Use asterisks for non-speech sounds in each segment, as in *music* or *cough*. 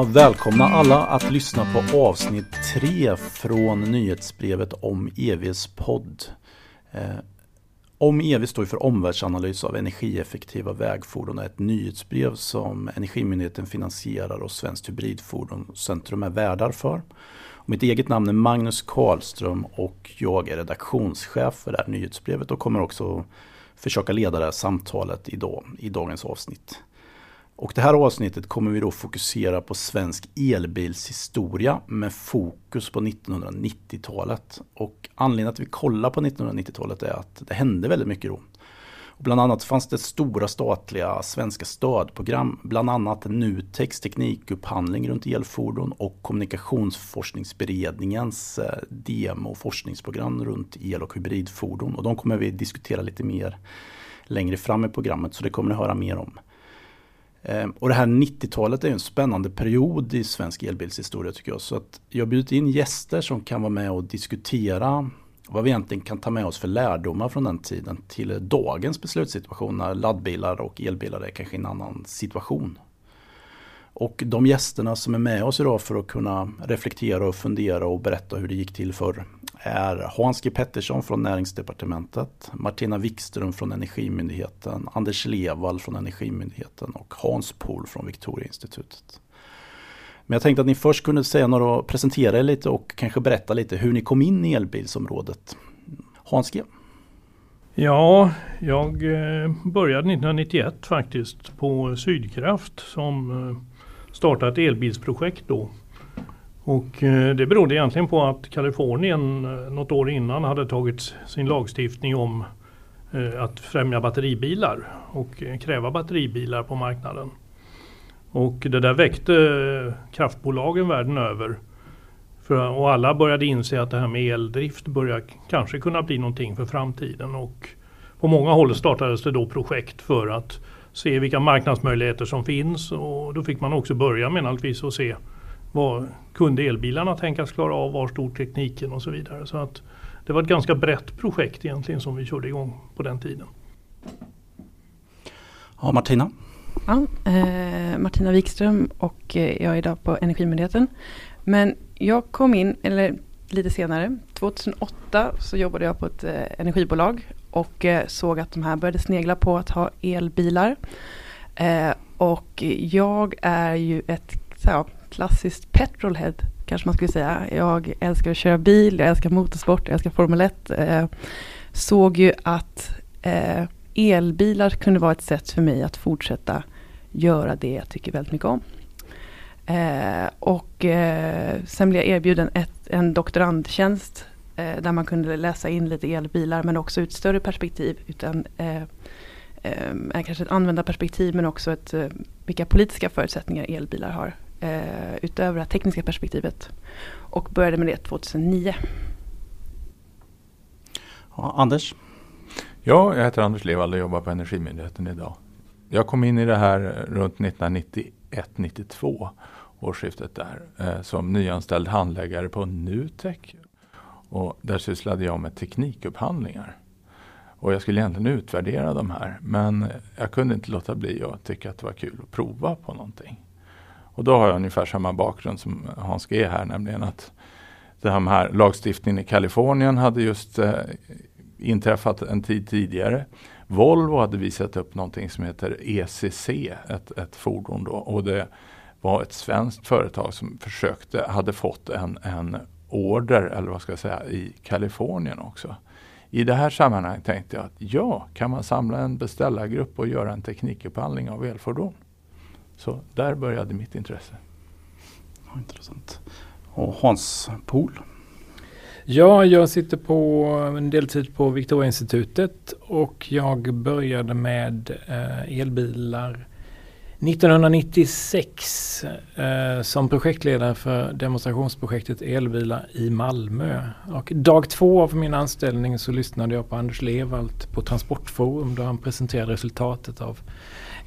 Ja, välkomna alla att lyssna på avsnitt 3 från nyhetsbrevet om EVs podd. Eh, om EV står för omvärldsanalys av energieffektiva vägfordon är ett nyhetsbrev som Energimyndigheten finansierar och Svenskt Hybridfordonscentrum är värdar för. Mitt eget namn är Magnus Karlström och jag är redaktionschef för det här nyhetsbrevet och kommer också försöka leda det här samtalet idag, i dagens avsnitt. Och det här avsnittet kommer vi då fokusera på svensk elbilshistoria med fokus på 1990-talet. Och anledningen att vi kollar på 1990-talet är att det hände väldigt mycket då. Och bland annat fanns det stora statliga svenska stödprogram, bland annat Nuteks teknikupphandling runt elfordon och Kommunikationsforskningsberedningens eh, demo forskningsprogram runt el och hybridfordon. Och de kommer vi diskutera lite mer längre fram i programmet så det kommer ni höra mer om. Eh, och det här 90-talet är en spännande period i svensk elbilshistoria tycker jag. Så att jag har bjudit in gäster som kan vara med och diskutera vad vi egentligen kan ta med oss för lärdomar från den tiden till dagens beslutssituation när laddbilar och elbilar är kanske en annan situation. Och de gästerna som är med oss idag för att kunna reflektera och fundera och berätta hur det gick till förr är Hans G Pettersson från Näringsdepartementet, Martina Wikström från Energimyndigheten, Anders Levall från Energimyndigheten och Hans Pohl från Victoriainstitutet. Men jag tänkte att ni först kunde säga några presentera er lite och kanske berätta lite hur ni kom in i elbilsområdet. Hans G. Ja, jag eh, började 1991 faktiskt på Sydkraft som eh, starta ett elbilsprojekt då. Och eh, det berodde egentligen på att Kalifornien eh, något år innan hade tagit sin lagstiftning om eh, att främja batteribilar och eh, kräva batteribilar på marknaden. Och det där väckte kraftbolagen världen över. För, och alla började inse att det här med eldrift börjar kanske kunna bli någonting för framtiden. Och på många håll startades det då projekt för att se vilka marknadsmöjligheter som finns. Och då fick man också börja med naturligtvis att se vad kunde elbilarna tänkas klara av, var stod tekniken och så vidare. Så att det var ett ganska brett projekt egentligen som vi körde igång på den tiden. Ja, Martina? Ja, eh, Martina Wikström och eh, jag är idag på Energimyndigheten. Men jag kom in, eller lite senare, 2008 så jobbade jag på ett eh, energibolag och eh, såg att de här började snegla på att ha elbilar. Eh, och jag är ju ett så, klassiskt petrolhead kanske man skulle säga. Jag älskar att köra bil, jag älskar motorsport, jag älskar Formel 1. Eh, såg ju att elbilar kunde vara ett sätt för mig att fortsätta göra det jag tycker väldigt mycket om. Eh, och eh, sen blev jag erbjuden ett, en doktorandtjänst där man kunde läsa in lite elbilar men också ur ett större perspektiv. Utan, eh, eh, kanske ett användarperspektiv men också ett, eh, vilka politiska förutsättningar elbilar har. Eh, utöver det tekniska perspektivet. Och började med det 2009. Ja, Anders? Ja, jag heter Anders Levall och jobbar på Energimyndigheten idag. Jag kom in i det här runt 1991-92 årsskiftet där eh, som nyanställd handläggare på Nutek. Och där sysslade jag med teknikupphandlingar. Och jag skulle egentligen utvärdera de här men jag kunde inte låta bli att tycka att det var kul att prova på någonting. Och då har jag ungefär samma bakgrund som Hans G här, nämligen att den här lagstiftningen i Kalifornien hade just eh, inträffat en tid tidigare. Volvo hade visat upp någonting som heter ECC, ett, ett fordon då. Och det var ett svenskt företag som försökte, hade fått en, en order, eller vad ska jag säga, i Kalifornien också. I det här sammanhanget tänkte jag att ja, kan man samla en beställargrupp och göra en teknikupphandling av elfordon? Så där började mitt intresse. Ja, intressant. Och Hans Pohl? Ja, jag sitter på en deltid på Victoriainstitutet och jag började med eh, elbilar 1996 eh, som projektledare för demonstrationsprojektet Elbilar i Malmö. Och dag två av min anställning så lyssnade jag på Anders Levalt på Transportforum där han presenterade resultatet av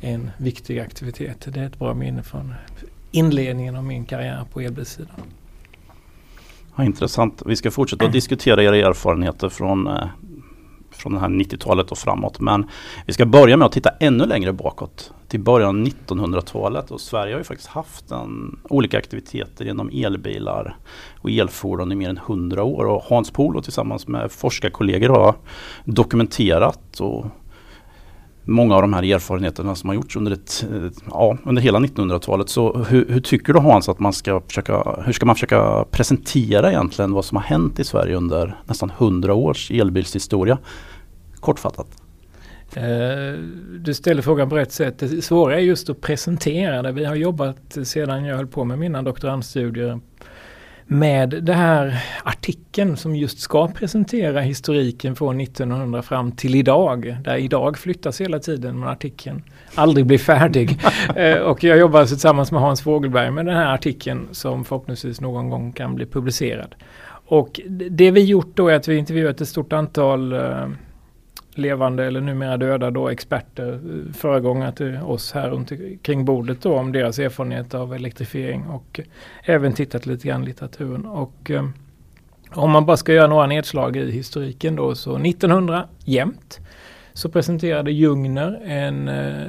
en viktig aktivitet. Det är ett bra minne från inledningen av min karriär på elbilssidan. Ja, intressant. Vi ska fortsätta att diskutera era erfarenheter från, eh, från det här 90-talet och framåt. Men vi ska börja med att titta ännu längre bakåt till början av 1900-talet och Sverige har ju faktiskt haft en, olika aktiviteter genom elbilar och elfordon i mer än 100 år och Hans Polo tillsammans med forskarkollegor har dokumenterat och många av de här erfarenheterna som har gjorts under, ett, ja, under hela 1900-talet. Så hur, hur, tycker du Hans att man ska försöka, hur ska man försöka presentera egentligen vad som har hänt i Sverige under nästan 100 års elbilshistoria? Kortfattat. Eh, du ställer frågan på rätt sätt. Det svåra är just att presentera det. Vi har jobbat sedan jag höll på med mina doktorandstudier med den här artikeln som just ska presentera historiken från 1900 fram till idag. Där idag flyttas hela tiden men artikeln aldrig blir färdig. *laughs* Eh, och jag jobbar tillsammans med Hans Fogelberg med den här artikeln som förhoppningsvis någon gång kan bli publicerad. Och det vi gjort då är att vi intervjuat ett stort antal uh, levande eller numera döda då experter, eh, föregångare till oss här runt kring bordet då om deras erfarenhet av elektrifiering och även tittat lite grann i litteraturen. Och eh, om man bara ska göra några nedslag i historiken då så 1900 jämt så presenterade Ljungner en eh,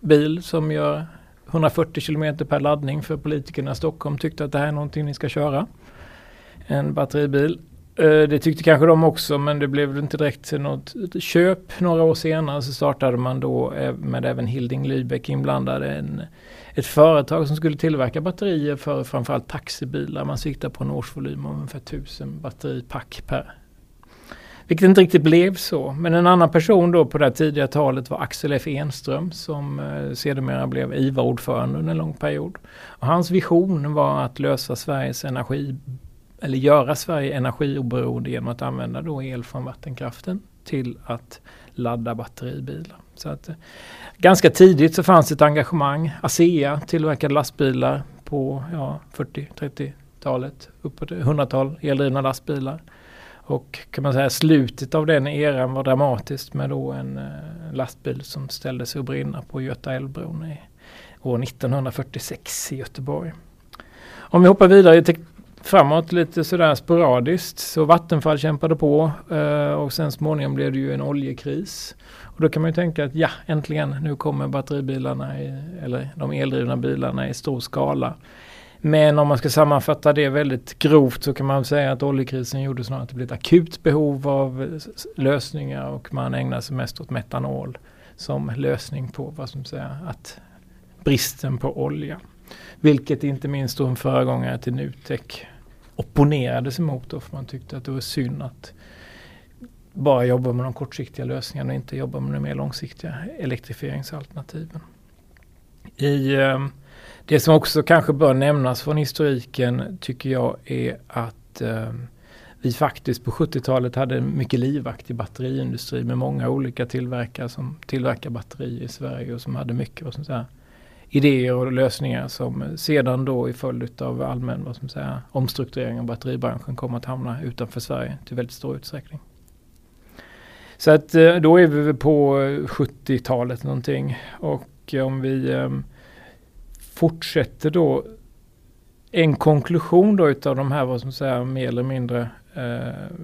bil som gör 140 km per laddning för politikerna i Stockholm tyckte att det här är någonting ni ska köra. En batteribil. Eh, det tyckte kanske de också men det blev inte direkt något köp. Några år senare så startade man då eh, med även Hilding Lübeck inblandad en, ett företag som skulle tillverka batterier för framförallt taxibilar. Man siktar på en årsvolym om ungefär 1000 batteripack per. Vilket inte riktigt blev så. Men en annan person då på det här tidiga talet var Axel F Enström som eh, sedermera blev IVA-ordförande under en lång period. Och hans vision var att lösa Sveriges energi eller göra Sverige energioberoende genom att använda då el från vattenkraften till att ladda batteribilar. Så att, eh, ganska tidigt så fanns ett engagemang. ASEA tillverkade lastbilar på ja, 40-30-talet, uppåt 100-tal eldrivna lastbilar. Och kan man säga slutet av den eran var dramatiskt med då en eh, lastbil som ställde sig att brinna på Göta älvbron i år 1946 i Göteborg. Om vi hoppar vidare till framåt lite sådär sporadiskt. Så Vattenfall kämpade på eh, och sen småningom blev det ju en oljekris. Och då kan man ju tänka att ja, äntligen nu kommer batteribilarna i, eller de eldrivna bilarna i stor skala. Men om man ska sammanfatta det väldigt grovt så kan man säga att oljekrisen gjorde snarare att det blev ett akut behov av lösningar och man ägnar sig mest åt metanol som lösning på vad som säger att bristen på olja. Vilket inte minst då en föregångare till Nutek opponerade sig mot då för man tyckte att det var synd att bara jobba med de kortsiktiga lösningarna och inte jobba med de mer långsiktiga elektrifieringsalternativen. I, eh, det som också kanske bör nämnas från historiken tycker jag är att eh, vi faktiskt på 70-talet hade en mycket livaktig batteriindustri med många olika tillverkare som tillverkar batterier i Sverige och som hade mycket vad som säga, idéer och lösningar som sedan då i följd av allmän vad som säger, omstrukturering av batteribranschen kommer att hamna utanför Sverige till väldigt stor utsträckning. Så att eh, då är vi på 70-talet någonting och om vi ehm, fortsätter då en konklusion då utav de här vad som säga mer eller mindre eh,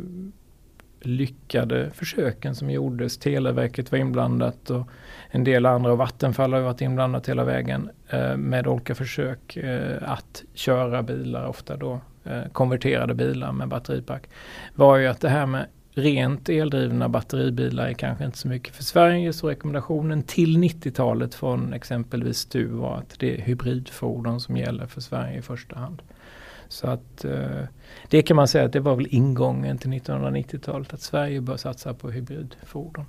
lyckade försöken som gjordes. Televerket var inblandat och en del andra och Vattenfall har varit inblandat hela vägen eh, med olika försök eh, att köra bilar, ofta då eh, konverterade bilar med batteripack. Var ju att det här med rent eldrivna batteribilar är kanske inte så mycket för Sverige så rekommendationen till 90-talet från exempelvis STU var att det är hybridfordon som gäller för Sverige i första hand. Så att eh, det kan man säga att det var väl ingången till 1990-talet att Sverige bör satsa på hybridfordon.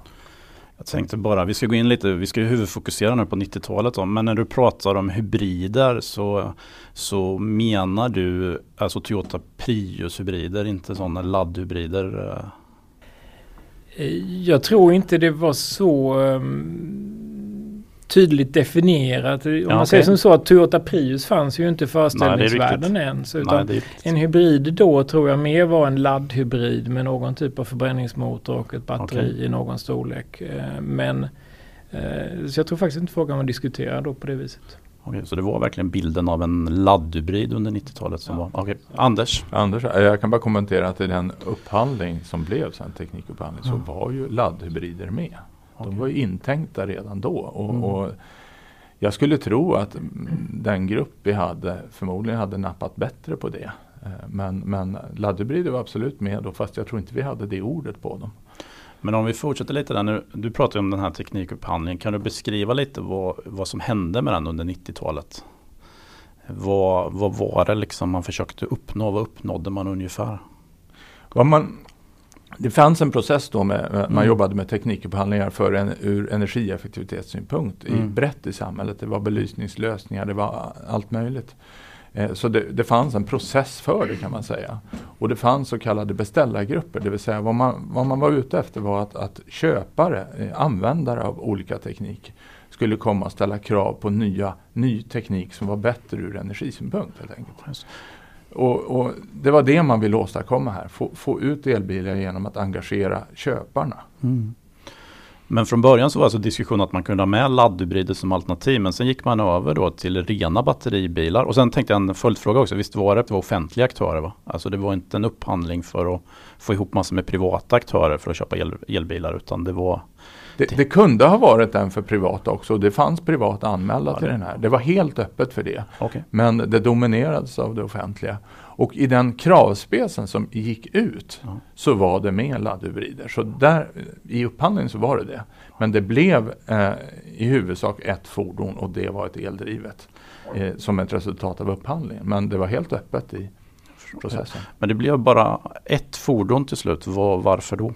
Jag tänkte bara, vi ska gå in lite, vi ska ju huvudfokusera nu på 90-talet men när du pratar om hybrider så, så menar du alltså Toyota Prius hybrider, inte sådana laddhybrider? Eh, jag tror inte det var så um, tydligt definierat. Om ja, man okay. säger som så att Toyota Prius fanns ju inte i föreställningsvärlden ens. Utan Nej, en hybrid då tror jag mer var en laddhybrid med någon typ av förbränningsmotor och ett batteri okay. i någon storlek. Eh, men eh, så jag tror faktiskt inte frågan var diskuterad då på det viset. Okej, så det var verkligen bilden av en laddhybrid under 90-talet som ja. var. Okej, Anders? Anders, jag kan bara kommentera att i den upphandling som blev sen teknikupphandling så var ju laddhybrider med. De var ju intänkta redan då. Och, mm. och jag skulle tro att den grupp vi hade förmodligen hade nappat bättre på det. Eh, men, men laddhybrider var absolut med då fast jag tror inte vi hade det ordet på dem. Men om vi fortsätter lite där nu. Du pratar om den här teknikupphandlingen. Kan du beskriva lite vad, vad som hände med den under 90-talet? Vad, vad var det liksom man försökte uppnå? Vad uppnådde man ungefär? Vad man, det fanns en process då med, man Mm. jobbade med teknikupphandlingar för en, ur energieffektivitetssynpunkt i, Mm. brett i samhället. Det var belysningslösningar, det var allt möjligt. Eh, Så det, det fanns en process för det kan man säga. Och det fanns så kallade beställargrupper, det vill säga vad man, vad man var ute efter var att, att köpare, eh, användare av olika teknik skulle komma och ställa krav på nya, ny teknik som var bättre ur energisynpunkt helt enkelt. Och, och det var det man ville åstadkomma här, få, få ut elbilar genom att engagera köparna. Mm. Men från början så var alltså diskussionen att man kunde ha med laddhybrider som alternativ. Men sen gick man över då till rena batteribilar. Och sen tänkte jag en följdfråga också. Visst var det, det var offentliga aktörer va? Alltså det var inte en upphandling för att få ihop massor med privata aktörer för att köpa el, elbilar. Utan det var det, det kunde ha varit den för privata också det fanns privata anmälda Ja, till den här. Det var helt öppet för det. okej. Men det dominerades av det offentliga. Och i den kravspecen som gick ut Ja. så var det med laddhybrider. Så där, i upphandlingen så var det det. Men det blev eh, i huvudsak ett fordon och det var ett eldrivet. Eh, som ett resultat av upphandlingen. Men det var helt öppet i processen. Men det blev bara ett fordon till slut. Var, varför då?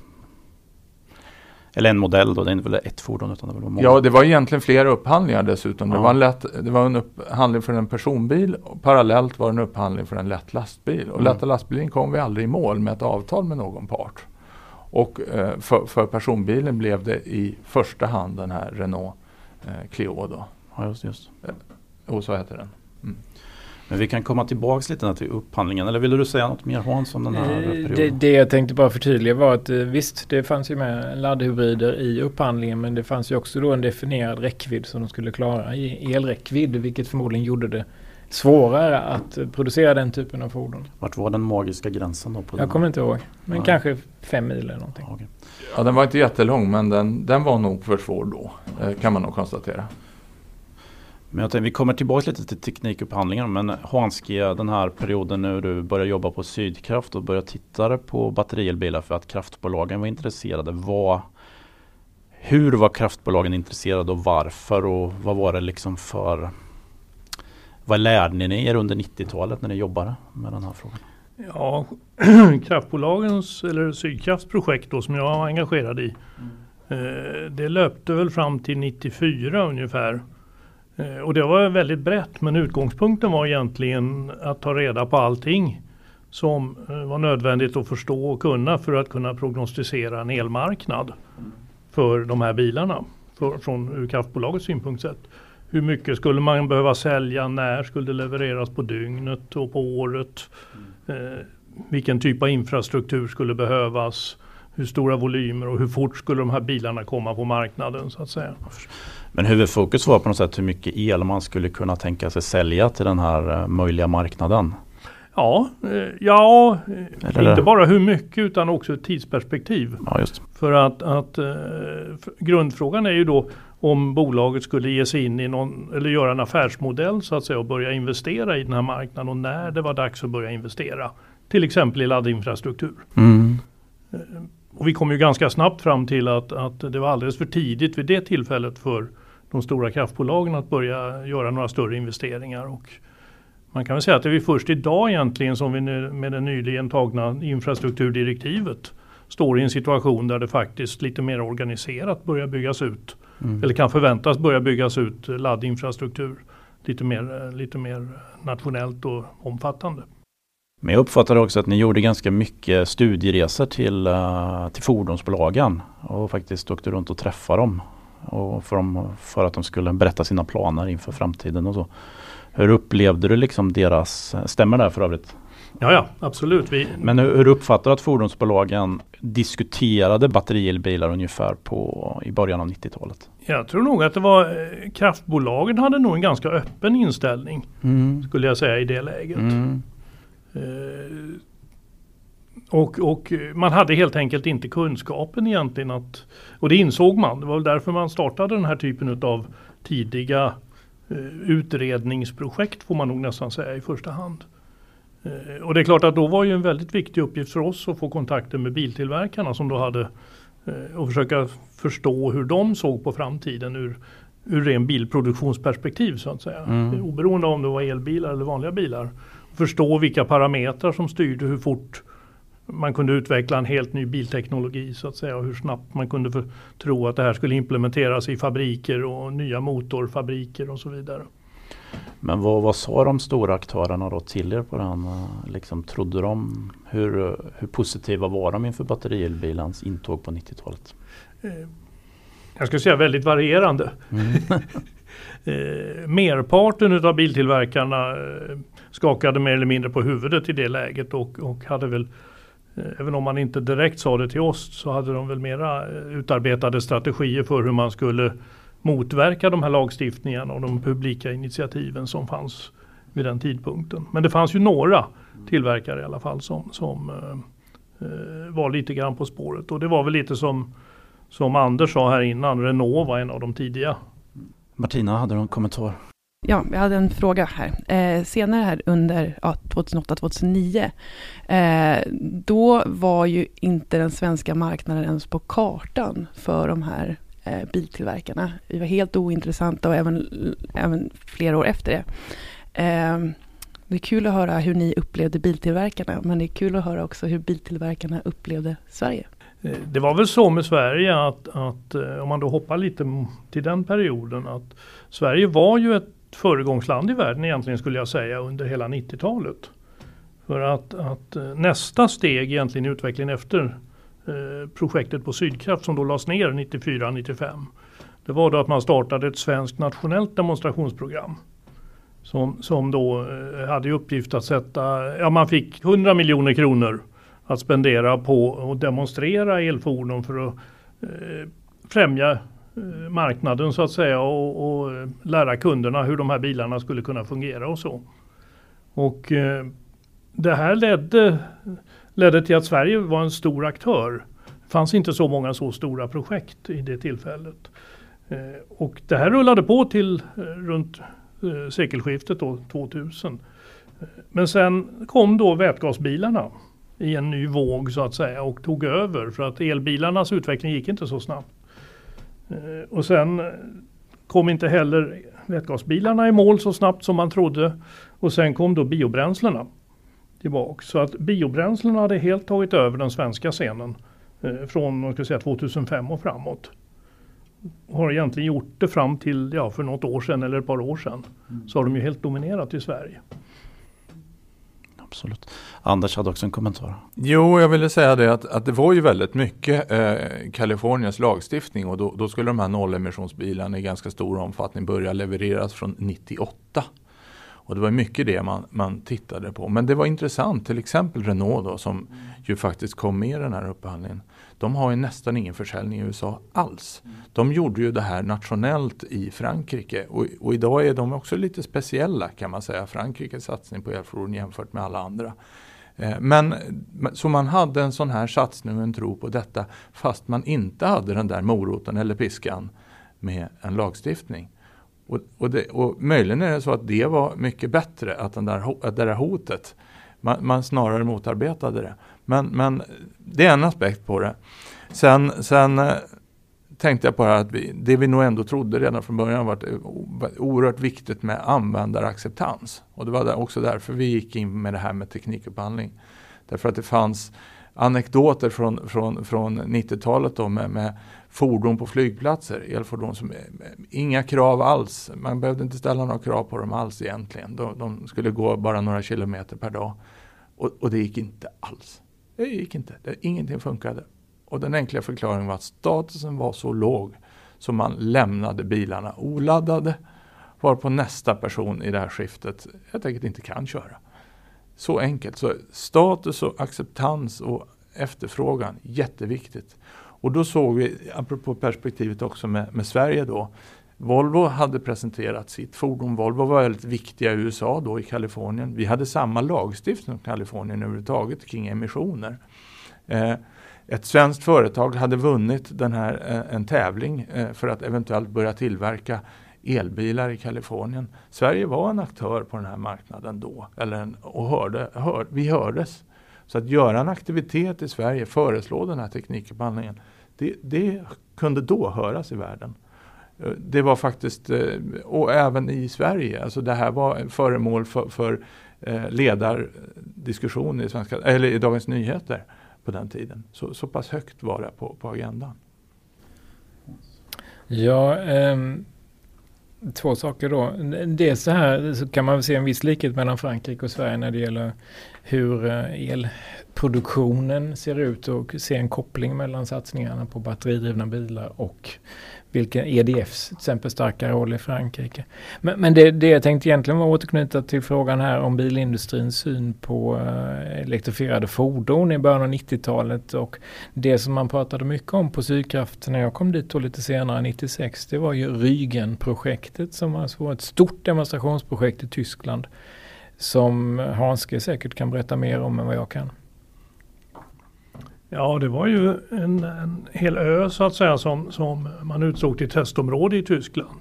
Eller en modell då. Det är inte väl ett fordon utan det var många. Ja, det var egentligen flera upphandlingar dessutom. Det, Ja. var en lätt, det var en upphandling för en personbil och parallellt var det en upphandling för en lätt lastbil. Och Mm. lätta lastbilen kom vi aldrig i mål med ett avtal med någon part. Och eh, för, för personbilen blev det i första hand den här Renault eh, Clio då. Ja, just, just. Och så heter den. Men vi kan komma tillbaks lite till upphandlingen. Eller ville du säga något mer Hans om den här Eh, perioden? Det, det jag tänkte bara förtydliga var att eh, visst, det fanns ju med laddhybrider i upphandlingen men det fanns ju också då en definierad räckvidd som de skulle klara i elräckvidd vilket förmodligen gjorde det svårare att eh, producera den typen av fordon. Vart var den magiska gränsen då? På den Jag kommer inte ihåg, men Nej. kanske fem mil eller någonting. Ja, den var inte jättelång men den, den var nog för svår då. Kan man nog konstatera. Men jag tänkte, vi kommer tillbaka lite till teknikupphandlingen. Men Hans G, den här perioden nu du börjar jobba på Sydkraft och börjar titta på batterielbilar för att kraftbolagen var intresserade. Vad, hur var kraftbolagen intresserade och varför? Och vad var det liksom för... Vad lärde ni er under 90-talet när ni jobbade med den här frågan? Ja, *clears throat* kraftbolagens eller Sydkrafts projekt då som jag var engagerad i. Eh, det löpte väl fram till 94 ungefär. Eh, och det var väldigt brett men utgångspunkten var egentligen att ta reda på allting som eh, var nödvändigt att förstå och kunna för att kunna prognostisera en elmarknad för de här bilarna. För, från ur kraftbolagets synpunkt sett. Hur mycket skulle man behöva sälja? När skulle det levereras på dygnet och på året? Eh, vilken typ av infrastruktur skulle behövas? Hur stora volymer och hur fort skulle de här bilarna komma på marknaden så att säga. Men huvudfokus var på något sätt hur mycket el man skulle kunna tänka sig sälja till den här eh, möjliga marknaden. Ja, eh, ja eh, Eller- inte bara hur mycket utan också ett tidsperspektiv. Ja. För att, att eh, grundfrågan är ju då om bolaget skulle ge sig in i någon eller göra en affärsmodell så att säga och börja investera i den här marknaden och när det var dags att börja investera. Till exempel i laddinfrastruktur. Mm. Och vi kom ju ganska snabbt fram till att, att det var alldeles för tidigt vid det tillfället för de stora kraftbolagen att börja göra några större investeringar. Och man kan väl säga att det är först idag egentligen som vi med det nyligen tagna infrastrukturdirektivet står i en situation där det faktiskt lite mer organiserat börjar byggas ut. Mm. Eller kan förväntas börja byggas ut laddinfrastruktur lite mer, eh, lite mer nationellt och omfattande. Men jag uppfattade också att ni gjorde ganska mycket studieresor till, eh, till fordonsbolagen och faktiskt åkte runt och träffade dem. Och för, dem, för att de skulle berätta sina planer inför framtiden och så. Hur upplevde du liksom deras, stämmer det här för övrigt? Ja, ja, absolut. Vi, Men hur, hur uppfattar du att fordonsbolagen diskuterade batterielbilar ungefär på, i början av 90-talet? Jag tror nog att det var eh, kraftbolagen hade nog en ganska öppen inställning Mm. skulle jag säga i det läget. Mm. Eh, och, och man hade helt enkelt inte kunskapen egentligen att, och det insåg man. Det var väl därför man startade den här typen av tidiga utredningsprojekt får man nog nästan säga i första hand. Och det är klart att då var ju en väldigt viktig uppgift för oss att få kontakter med biltillverkarna som då hade och försöka förstå hur de såg på framtiden ur, ur ren bilproduktionsperspektiv så att säga. Mm. Oberoende om det var elbilar eller vanliga bilar. Förstå vilka parametrar som styrde hur fort man kunde utveckla en helt ny bilteknologi så att säga och hur snabbt man kunde för, tro att det här skulle implementeras i fabriker och nya motorfabriker och så vidare. Men vad, vad sa de stora aktörerna då till er på den? Liksom, trodde de, hur, hur positiva var de inför batterielbilans intåg på 90-talet? Eh, jag skulle säga väldigt varierande. Mm. *laughs* eh, merparten av biltillverkarna eh, skakade mer eller mindre på huvudet i det läget och, och hade väl eh, Även om man inte direkt sa det till oss så hade de väl mera eh, utarbetade strategier för hur man skulle motverka de här lagstiftningarna och de publika initiativen som fanns vid den tidpunkten. Men det fanns ju några tillverkare i alla fall som, som eh, eh var lite grann på spåret och det var väl lite som som Anders sa här innan, Renault var en av de tidiga. Martina, hade du en kommentar? Ja, jag hade en fråga här. Eh, senare här under ja, 2008-2009, eh, då var ju inte den svenska marknaden ens på kartan för de här eh, biltillverkarna. Vi var helt ointressanta och även, även flera år efter det. Eh, det är kul att höra hur ni upplevde biltillverkarna, men det är kul att höra också hur biltillverkarna upplevde Sverige. Eh, det var väl så med Sverige att, att eh, om man då hoppar lite till den perioden att Sverige var ju ett föregångsland i världen egentligen skulle jag säga under hela 90-talet. För att, att eh, nästa steg egentligen i utvecklingen efter projektet på Sydkraft som då lades ner 94-95. Det var då att man startade ett svenskt nationellt demonstrationsprogram. Som, som då hade i uppgift att sätta, ja man fick 100 miljoner kronor att spendera på att demonstrera elfordon för att eh, främja eh, marknaden så att säga och, och, eh, lära kunderna hur de här bilarna skulle kunna fungera och så. Och eh, det här ledde, ledde till att Sverige var en stor aktör. Det fanns inte så många så stora projekt i det tillfället. Eh, och det här rullade på till eh, runt eh, sekelskiftet då, 2000. Men sen kom då vätgasbilarna i en ny våg så att säga och tog över för att elbilarnas utveckling gick inte så snabbt. Eh, och sen kom inte heller vätgasbilarna i mål så snabbt som man trodde. Och sen kom då biobränslena tillbaka. Så att biobränslena hade helt tagit över den svenska scenen eh, från ska säga, 2005 och framåt. Har egentligen gjort det fram till ja, för något år sedan eller ett par år sedan. Mm. Så har de ju helt dominerat i Sverige absolut. Anders hade också en kommentar. Jo, jag ville säga det att, att det var ju väldigt mycket eh, Kaliforniens lagstiftning och då, då, skulle de här nollemissionsbilarna i ganska stor omfattning börja levereras från 98. Och det var mycket det man, man tittade på. Men det var intressant, till exempel Renault då, som ju faktiskt kom med i den här upphandlingen. De har ju nästan ingen försäljning i USA alls. De gjorde ju det här nationellt i Frankrike och, och, idag är de också lite speciella kan man säga. Frankrikes satsning på elfordon jämfört med alla andra. Eh, men så man hade en sån här satsning och en tro på detta fast man inte hade den där moroten eller piskan med en lagstiftning. Och, och, det, och möjligen är det så att det var mycket bättre, att, den där, att det där hotet, man, man snarare motarbetade det. Men, men det är en aspekt på det. Sen, sen eh, tänkte jag på det här att vi, det vi nog ändå trodde redan från början var oerhört viktigt med användaracceptans. Och det var också därför vi gick in med det här med teknikupphandling. Därför att det fanns anekdoter från, från, från 90-talet då med, med fordon på flygplatser, elfordon som eh, inga krav alls. Man behövde inte ställa några krav på dem alls egentligen. De, de skulle gå bara några kilometer per dag. Och, och, det gick inte alls. Det gick inte. Det, ingenting funkade. Och den enkla förklaringen var att statusen var så låg så man lämnade bilarna oladdade varpå nästa person i det här skiftet helt enkelt inte kan köra. Så enkelt. Så status och acceptans och efterfrågan, jätteviktigt. Och då såg vi, apropå perspektivet också med, med Sverige då, Volvo hade presenterat sitt fordon. Volvo var väldigt viktiga i USA då i Kalifornien. Vi hade samma lagstiftning som Kalifornien överhuvudtaget kring emissioner. Eh, ett svenskt företag hade vunnit den här, eh, en tävling eh, för att eventuellt börja tillverka elbilar i Kalifornien. Sverige var en aktör på den här marknaden då. Eller en, och hörde, hör, vi hördes. Så att göra en aktivitet i Sverige, föreslå den här teknikupphandlingen, det, det kunde då höras i världen. Eh, det var faktiskt, eh, och även i Sverige, alltså det här var föremål för, för eh, ledardiskussion i, svenska, eller i Dagens Nyheter på den tiden. Så, så pass högt var det på, på agendan. Ja, eh, två saker då. Dels så här så kan man se en viss likhet mellan Frankrike och Sverige när det gäller hur elproduktionen ser ut och se en koppling mellan satsningarna på batteridrivna bilar och vilken EDFs till exempel starka roll i Frankrike. Men, men det, det jag tänkte egentligen var återknyta till frågan här om bilindustrins syn på uh, elektrifierade fordon i början av 90-talet och det som man pratade mycket om på Sydkraft när jag kom dit och lite senare, 96, det var ju Rügen-projektet som alltså var ett stort demonstrationsprojekt i Tyskland som Hanske säkert kan berätta mer om än vad jag kan. Ja, det var ju en, en hel ö så att säga som, som man utsåg till testområde i Tyskland.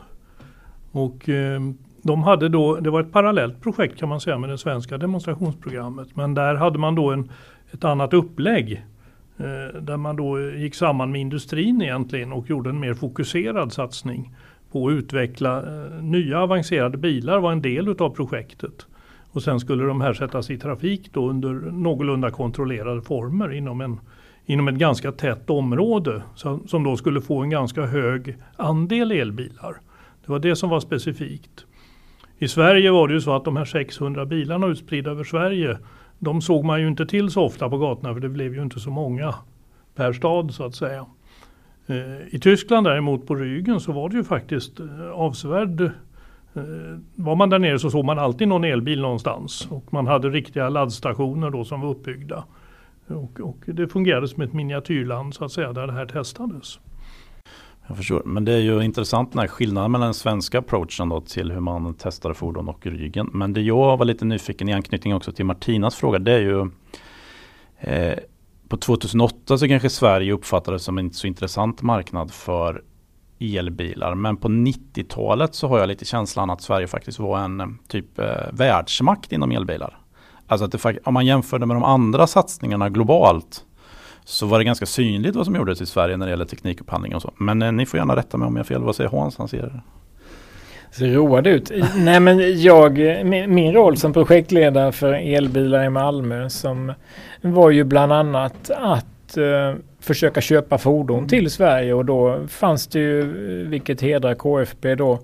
Och eh, de hade då, det var ett parallellt projekt kan man säga med det svenska demonstrationsprogrammet. Men där hade man då en, ett annat upplägg. Eh, där man då gick samman med industrin egentligen och gjorde en mer fokuserad satsning på att utveckla eh, nya avancerade bilar var en del utav projektet. Och sen skulle de här sättas i trafik då under någorlunda kontrollerade former inom en inom ett ganska tätt område som då skulle få en ganska hög andel elbilar. Det var det som var specifikt. I Sverige var det ju så att de här 600 bilarna utspridda över Sverige de såg man ju inte till så ofta på gatorna för det blev ju inte så många per stad så att säga. Eh, I Tyskland däremot på ryggen så var det ju faktiskt eh, avsevärd eh, var man där nere så såg man alltid någon elbil någonstans och man hade riktiga laddstationer då som var uppbyggda. Och, och det fungerade som ett miniatyrland så att säga där det här testades. Jag förstår, men det är ju intressant den här skillnaden mellan den svenska approachen då till hur man testar fordon och ryggen. Men det jag var lite nyfiken i anknytning också till Martinas fråga det är ju eh, på 2008 så kanske Sverige uppfattades som en inte så intressant marknad för elbilar. Men på 90-talet så har jag lite känslan att Sverige faktiskt var en eh, typ eh, världsmakt inom elbilar. Alltså att det, om man jämförde med de andra satsningarna globalt så var det ganska synligt vad som gjordes i Sverige när det gäller teknikupphandling och så. Men eh, ni får gärna rätta mig om jag har fel. Vad säger Hans? Han ser det. Ser road ut. Nej men jag, min, roll som projektledare för elbilar i Malmö som var ju bland annat att eh, försöka köpa fordon till Sverige och då fanns det ju, eh, vilket hedrar KFB då,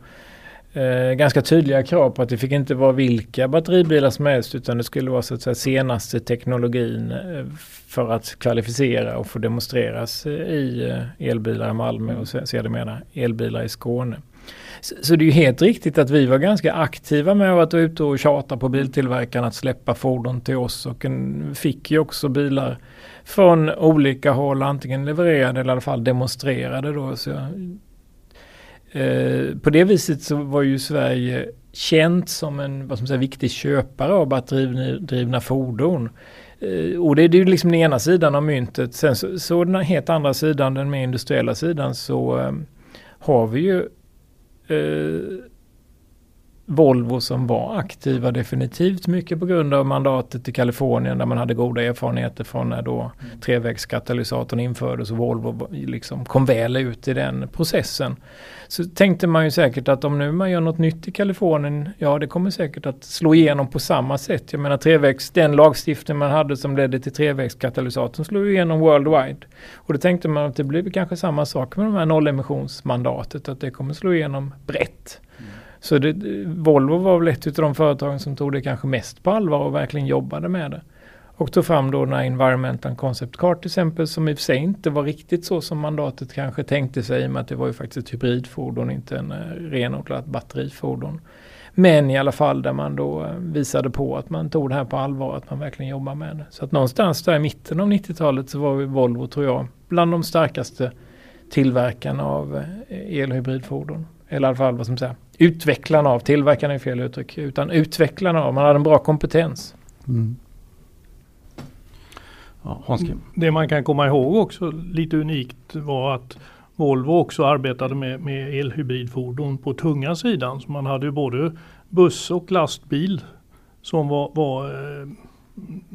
eh, ganska tydliga krav på att det fick inte vara vilka batteribilar som helst utan det skulle vara så att säga senaste teknologin eh, för att kvalificera och få demonstreras eh, i eh, elbilar i Malmö och sedermera elbilar i Skåne. Så, så, det är ju helt riktigt att vi var ganska aktiva med att vara ute och tjata på biltillverkarna att släppa fordon till oss och en, fick ju också bilar från olika håll, antingen levererade eller i alla fall demonstrerade då. Så jag Eh, på det viset så var ju Sverige känt som en vad som säger, viktig köpare av batteridrivna fordon. Eh, och det är ju liksom den ena sidan av myntet. Sen så, så den helt andra sidan, den mer industriella sidan, så eh, har vi ju eh, Volvo som var aktiva definitivt mycket på grund av mandatet i Kalifornien där man hade goda erfarenheter från när då mm. trevägskatalysatorn infördes och Volvo liksom kom väl ut i den processen. Så tänkte man ju säkert att om nu man gör något nytt i Kalifornien, ja det kommer säkert att slå igenom på samma sätt. Jag menar trevägs, den lagstiftning man hade som ledde till trevägskatalysatorn slog igenom worldwide. Och då tänkte man att det blir kanske samma sak med de här nollemissionsmandatet, att det kommer slå igenom brett. Så det, Volvo var väl ett av de företagen som tog det kanske mest på allvar och verkligen jobbade med det. Och tog fram då den här Environmental Concept Card till exempel som i och för sig inte var riktigt så som mandatet kanske tänkte sig i och med att det var ju faktiskt ett hybridfordon, inte en eh, renodlat batterifordon. Men i alla fall där man då eh, visade på att man tog det här på allvar, att man verkligen jobbar med det. Så att någonstans där i mitten av 90-talet så var Volvo, tror jag, bland de starkaste tillverkarna av elhybridfordon. el och hybridfordon. Eller i alla fall vad som säger, utvecklarna av, tillverkarna är fel uttryck, utan utvecklarna av, man hade en bra kompetens. Mm. Ja, det man kan komma ihåg också lite unikt var att Volvo också arbetade med, med elhybridfordon på tunga sidan. Så man hade ju både buss och lastbil som var, var eh,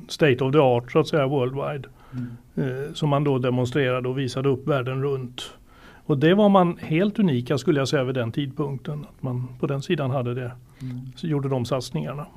state of the art så att säga worldwide. Mm. Eh, som man då demonstrerade och visade upp världen runt. Och det var man helt unika skulle jag säga vid den tidpunkten. Att man på den sidan hade det. Mm. Så gjorde de satsningarna.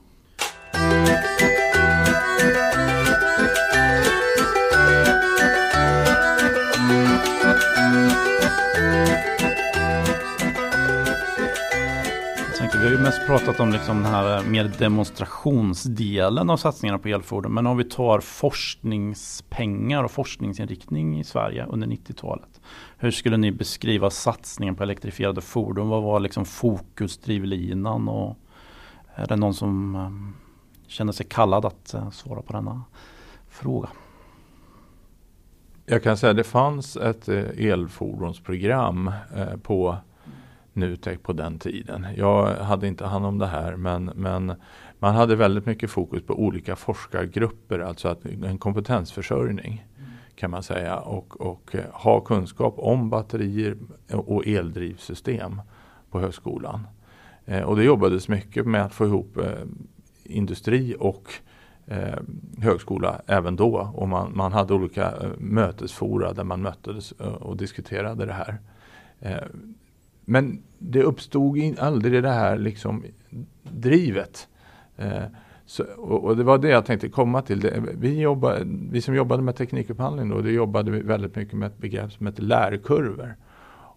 Vi har ju mest pratat om liksom den här mer demonstrationsdelen av satsningarna på elfordon. Men om vi tar forskningspengar och forskningsinriktning i Sverige under 90-talet. Hur skulle ni beskriva satsningen på elektrifierade fordon? Vad var liksom fokusdrivlinan? Och är det någon som ehm, känner sig kallad att eh, svara på denna fråga? Jag kan säga att det fanns ett eh, elfordonsprogram eh, på Nutek på den tiden. Jag hade inte hand om det här men, men man hade väldigt mycket fokus på olika forskargrupper, alltså att en kompetensförsörjning kan man säga och, och eh, ha kunskap om batterier och eldrivsystem på högskolan. Eh, och det jobbades mycket med att få ihop eh, industri och eh, högskola även då. Och man, man hade olika eh, mötesfora där man möttes eh, och diskuterade det här. Men det uppstod aldrig det här liksom drivet. Så, och, och, det var det jag tänkte komma till. Det, vi, jobbade, vi som jobbade med teknikupphandling då, det jobbade vi väldigt mycket med ett begrepp som heter lärkurvor.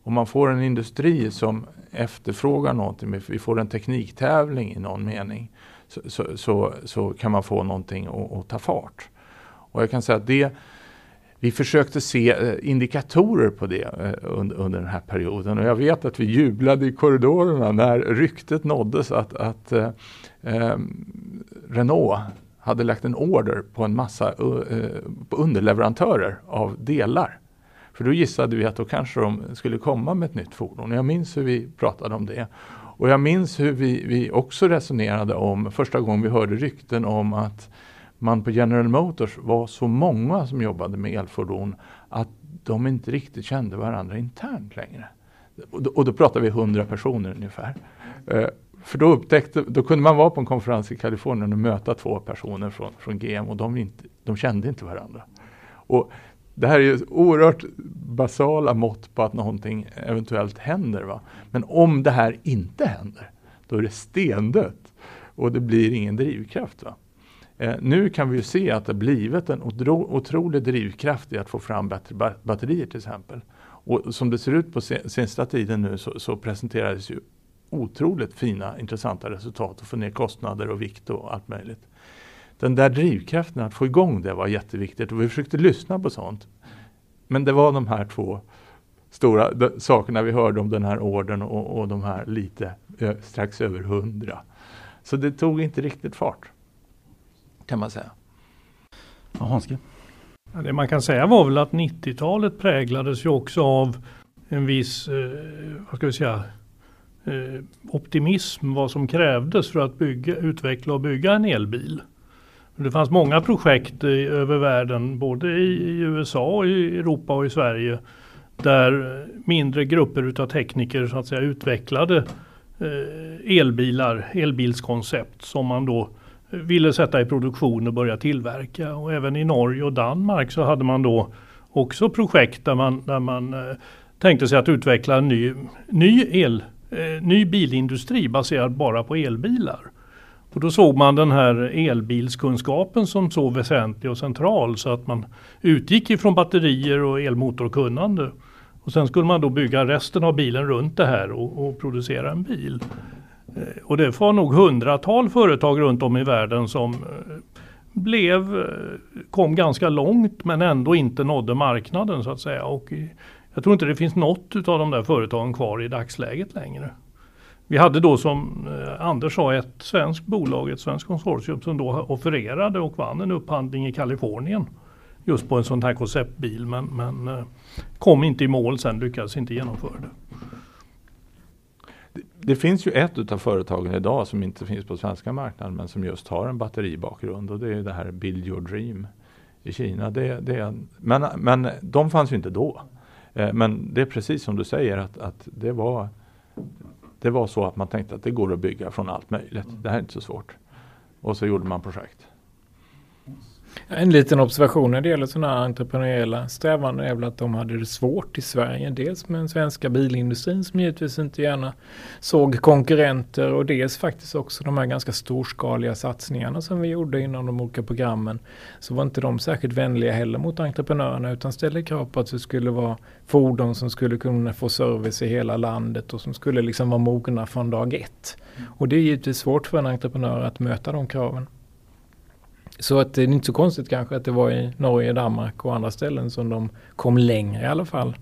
Om man får en industri som efterfrågar någonting, vi får en tekniktävling i någon mening, så, så, så, så kan man få någonting att ta fart. Och jag kan säga att det vi försökte se eh, indikatorer på det eh, under, den här perioden och jag vet att vi jublade i korridorerna när ryktet nåddes att, att eh, eh, Renault hade lagt en order på en massa uh, på underleverantörer av delar. För då gissade vi att då kanske de skulle komma med ett nytt fordon. Jag minns hur vi pratade om det. Och jag minns hur vi, vi också resonerade om första gången vi hörde rykten om att man på General Motors var så många som jobbade med elfordon att de inte riktigt kände varandra internt längre. Och då, och då pratar vi 100 personer ungefär. Eh, för då, upptäckte, då kunde man vara på en konferens i Kalifornien och möta två personer från, från GM och de, inte, de kände inte varandra. Och det här är ju oerhört basala mått på att någonting eventuellt händer. Va? Men om det här inte händer, då är det stendött och det blir ingen drivkraft. Va? Eh, nu kan vi ju se att det blivit en otro, otrolig drivkraft i att få fram bättre batterier till exempel. Och som det ser ut på senaste tiden nu så, så presenterades ju otroligt fina intressanta resultat och få ner kostnader och vikt och allt möjligt. Den där drivkraften att få igång det var jätteviktigt och vi försökte lyssna på sånt. Men det var de här två stora sakerna vi hörde om den här orden och, och de här lite strax över hundra. Så det tog inte riktigt fart kan man säga. Ja, Hanske? Ja, det man kan säga var väl att 90-talet präglades ju också av en viss, eh, vad ska vi säga, Eh, optimism vad som krävdes för att bygga, utveckla och bygga en elbil. Det fanns många projekt i, över världen, både i, i, USA, i Europa och i Sverige, där mindre grupper utav tekniker så att säga utvecklade eh, elbilar, elbilskoncept som man då eh, ville sätta i produktion och börja tillverka. Och även i Norge och Danmark så hade man då också projekt där man, där man eh, tänkte sig att utveckla en ny, ny, el, eh, ny bilindustri baserad bara på elbilar. Och då såg man den här elbilskunskapen som så väsentlig och central så att man utgick ifrån batterier och elmotorkunnande. Och sen skulle man då bygga resten av bilen runt det här och, och producera en bil. Eh, och det var nog hundratal företag runt om i världen som eh, blev, eh, kom ganska långt men ändå inte nådde marknaden så att säga. Och jag tror inte det finns något av de där företagen kvar i dagsläget längre. Vi hade då som eh, Anders sa ett svenskt bolag, ett svenskt konsortium som då offererade och vann en upphandling i Kalifornien. Just på en sån här konceptbil men, men eh, kom inte i mål sen, lyckades inte genomföra det det finns ju ett utav företagen idag som inte finns på svenska marknaden men som just har en batteribakgrund och det är det här Build Your Dream i Kina. Det, det, men, men de fanns ju inte då. Eh, men det är precis som du säger att, att det, var, det var så att man tänkte att det går att bygga från allt möjligt. Det här är inte så svårt. Och så gjorde man projekt. En liten observation när det gäller sådana här entreprenöriella strävanden är väl att de hade det svårt i Sverige. Dels med den svenska bilindustrin som givetvis inte gärna såg konkurrenter och dels faktiskt också de här ganska storskaliga satsningarna som vi gjorde inom de olika programmen. Så var inte de särskilt vänliga heller mot entreprenörerna utan ställde krav på att det skulle vara fordon som skulle kunna få service i hela landet och som skulle liksom vara mogna från dag ett. Och det är givetvis svårt för en entreprenör att möta de kraven. Så att det är inte så konstigt kanske att det var i Norge, Danmark och andra ställen som de kom längre i alla fall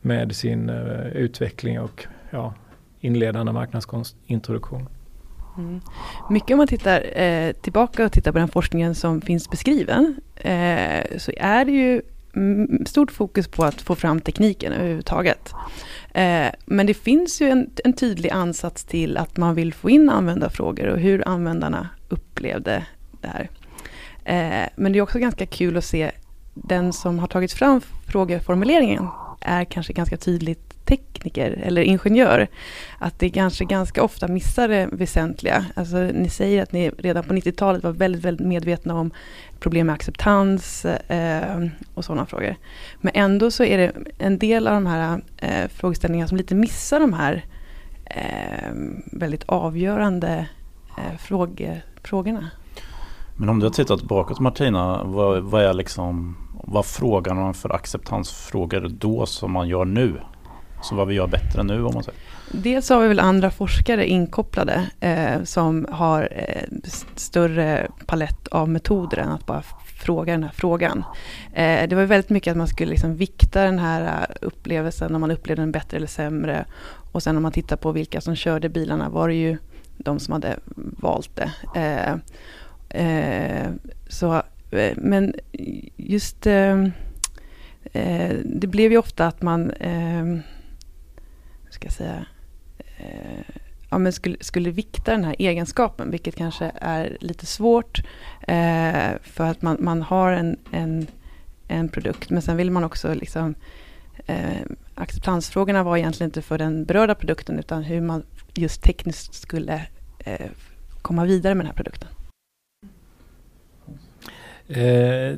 med sin uh, utveckling och ja, inledande marknadskonstintroduktion. Mm. Mycket om man tittar eh, tillbaka och tittar på den forskningen som finns beskriven eh, så är det ju stort fokus på att få fram tekniken överhuvudtaget. Eh, men det finns ju en, en, tydlig ansats till att man vill få in användarfrågor och hur användarna upplevde det här. Eh, men det är också ganska kul att se den som har tagit fram frågeformuleringen är kanske ganska tydligt tekniker eller ingenjör. Att det kanske ganska ofta missar det väsentliga. Alltså, ni säger att ni redan på 90-talet var väldigt, väldigt medvetna om problem med acceptans eh, och sådana frågor. Men ändå så är det en del av de här eh, frågeställningarna som lite missar de här eh, väldigt avgörande eh, fråge, frågorna. Men om du har tittat bakåt Martina, vad, vad är liksom vad frågar man för acceptansfrågor då som man gör nu? Så vad vi gör bättre nu om man säger? Dels har vi väl andra forskare inkopplade eh, som har eh, större palett av metoder än att bara fråga den här frågan. Eh, det var väldigt mycket att man skulle liksom vikta den här eh, upplevelsen om man upplevde den bättre eller sämre. Och sen om man tittar på vilka som körde bilarna var det ju de som hade valt det. Eh, Eh, så, eh, men just eh, eh, det blev ju ofta att man, eh, ska jag säga, eh, ja, men skulle, skulle vikta den här egenskapen, vilket kanske är lite svårt eh, för att man, man har en, en, en produkt, men sen vill man också liksom eh, acceptansfrågorna var egentligen inte för den berörda produkten utan hur man just tekniskt skulle eh, komma vidare med den här produkten. Eh,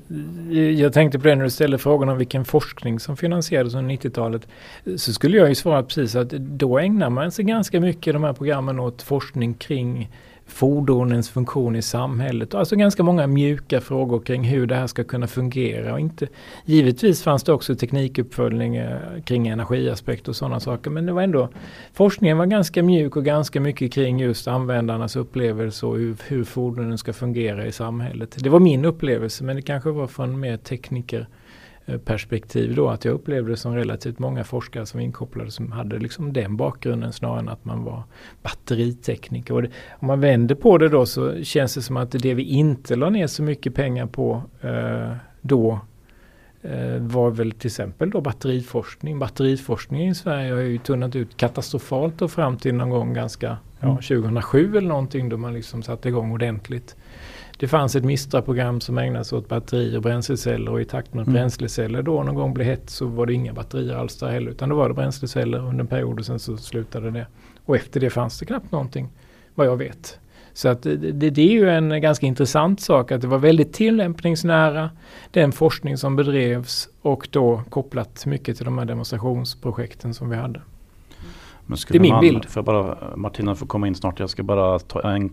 jag tänkte på det när du ställde frågan om vilken forskning som finansierades under 90-talet. Så skulle jag ju svara precis att då ägnar man sig ganska mycket i de här programmen åt forskning kring fordonens funktion i samhället. Alltså ganska många mjuka frågor kring hur det här ska kunna fungera. Och inte, givetvis fanns det också teknikuppföljning eh, kring energiaspekt och sådana saker. Men det var ändå, forskningen var ganska mjuk och ganska mycket kring just användarnas upplevelse och hur, hur fordonen ska fungera i samhället. Det var min upplevelse men det kanske var från mer tekniker perspektiv då att jag upplevde det som relativt många forskare som inkopplade som hade liksom den bakgrunden snarare än att man var batteritekniker. Och det, om man vänder på det då så känns det som att det vi inte la ner så mycket pengar på eh, då eh, var väl till exempel då batteriforskning. Batteriforskningen i Sverige har ju tunnat ut katastrofalt och fram till någon gång ganska ja, 2007 mm. eller någonting då man liksom satte igång ordentligt. Det fanns ett MISTRA-program som ägnade sig åt batterier och bränsleceller och i takt med att mm. bränsleceller då någon gång blev hett så var det inga batterier alls där heller utan då var det bränsleceller under en period och sen så slutade det. Och efter det fanns det knappt någonting vad jag vet. Så att det, det, det, är ju en ganska intressant sak att det var väldigt tillämpningsnära den forskning som bedrevs och då kopplat mycket till de här demonstrationsprojekten som vi hade det är min man, bild. För bara, Martina får komma in snart. Jag ska bara ta en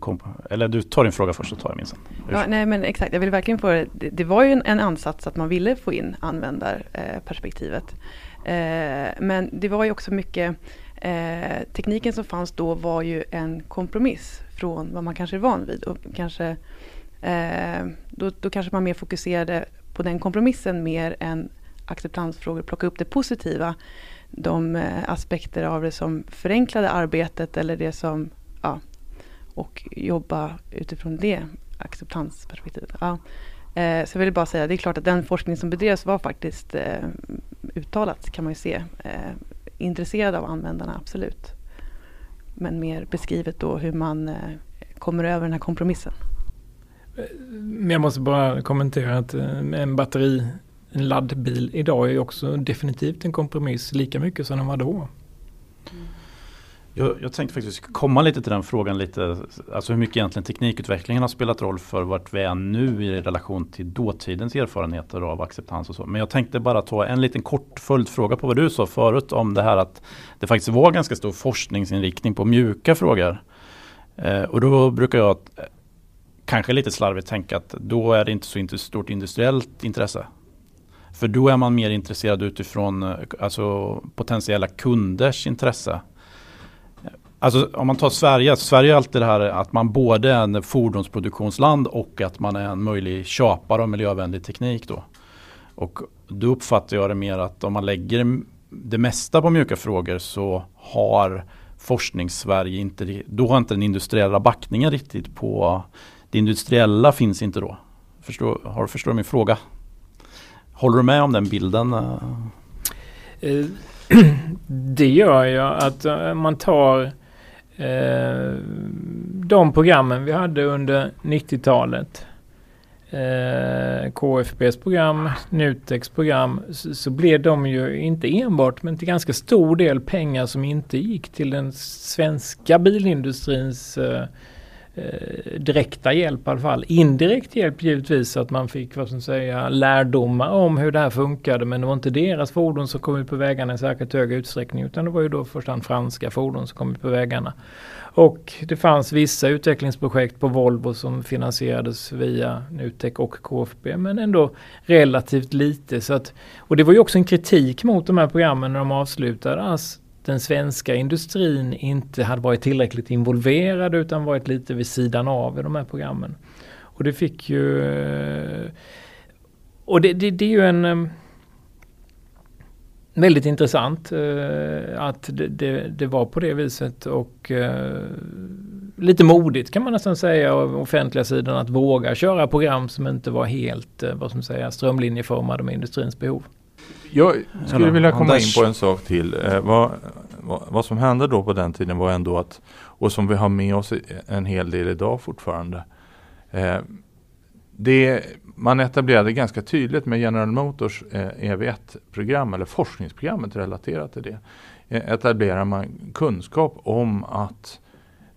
Eller du tar din fråga först så tar jag min sen. Ja, nej men exakt, jag vill verkligen få det. Det var ju en, en ansats att man ville få in användarperspektivet. Eh, men det var ju också mycket eh, Tekniken som fanns då var ju en kompromiss från vad man kanske är van vid. Och kanske, eh, då, då kanske man mer fokuserade på den kompromissen mer än acceptansfrågor, plocka upp det positiva de eh, aspekter av det som förenklade arbetet eller det som, ja, och jobba utifrån det acceptansperspektivet. Ja. Eh, så jag vill bara säga, det är klart att den forskning som bedrevs var faktiskt eh, uttalat kan man ju se. Eh, intresserad av användarna, absolut. Men mer beskrivet då hur man eh, kommer över den här kompromissen. Eh, men jag måste bara kommentera att en batteri en laddbil idag är också definitivt en kompromiss lika mycket som den var då. Jag, jag tänkte faktiskt komma lite till den frågan lite. Alltså hur mycket egentligen teknikutvecklingen har spelat roll för vart vi är nu i relation till dåtidens erfarenheter av acceptans och så. Men jag tänkte bara ta en liten kort följdfråga på vad du sa förut om det här att det faktiskt var ganska stor forskningsinriktning på mjuka frågor. Eh, och då brukar jag kanske lite slarvigt tänka att då är det inte så stort industriellt intresse. För då är man mer intresserad utifrån eh, alltså, potentiella kunders intresse. Alltså om man tar Sverige, Sverige är alltid det här att man både är en fordonsproduktionsland och att man är en möjlig köpare av miljövänlig teknik då. Och då uppfattar jag det mer att om man lägger det mesta på mjuka frågor så har Forskningssverige inte, då har inte den industriella backningen riktigt på det industriella finns inte då. Förstår, har du förstått min fråga? Håller du med om den bilden? Eh? Eh, *clears throat* det gör jag att eh, man tar de programmen vi hade under 90-talet KFBs program, Nuteks program, så, så, blev de ju inte enbart men till ganska stor del pengar som inte gick till den svenska bilindustrins eh, direkta hjälp i alla fall. Indirekt hjälp givetvis att man fick vad som säga lärdomar om hur det här funkade men det var inte deras fordon som kom ut på vägarna i särskilt hög utsträckning utan det var ju då först hand franska fordon som kom ut på vägarna. Och det fanns vissa utvecklingsprojekt på Volvo som finansierades via Nutek och KFB men ändå relativt lite. Så att, och det var ju också en kritik mot de här programmen när de avslutades den svenska industrin inte hade varit tillräckligt involverad utan varit lite vid sidan av i de här programmen. Och det fick ju... Eh, och det, det, det är ju en... Eh, väldigt intressant eh, att det, det, det, var på det viset och lite modigt kan man nästan säga av offentliga sidan att våga köra program som inte var helt, vad som säger, strömlinjeformade med industrins behov. Jag skulle vilja komma in på en sak till. Eh, vad, vad, vad, som hände då på den tiden var ändå att, och som vi har med oss en hel del idag fortfarande. Eh, det, man etablerade ganska tydligt med General Motors eh, EV1-program eller forskningsprogrammet relaterat till det. Eh, etablerar man kunskap om att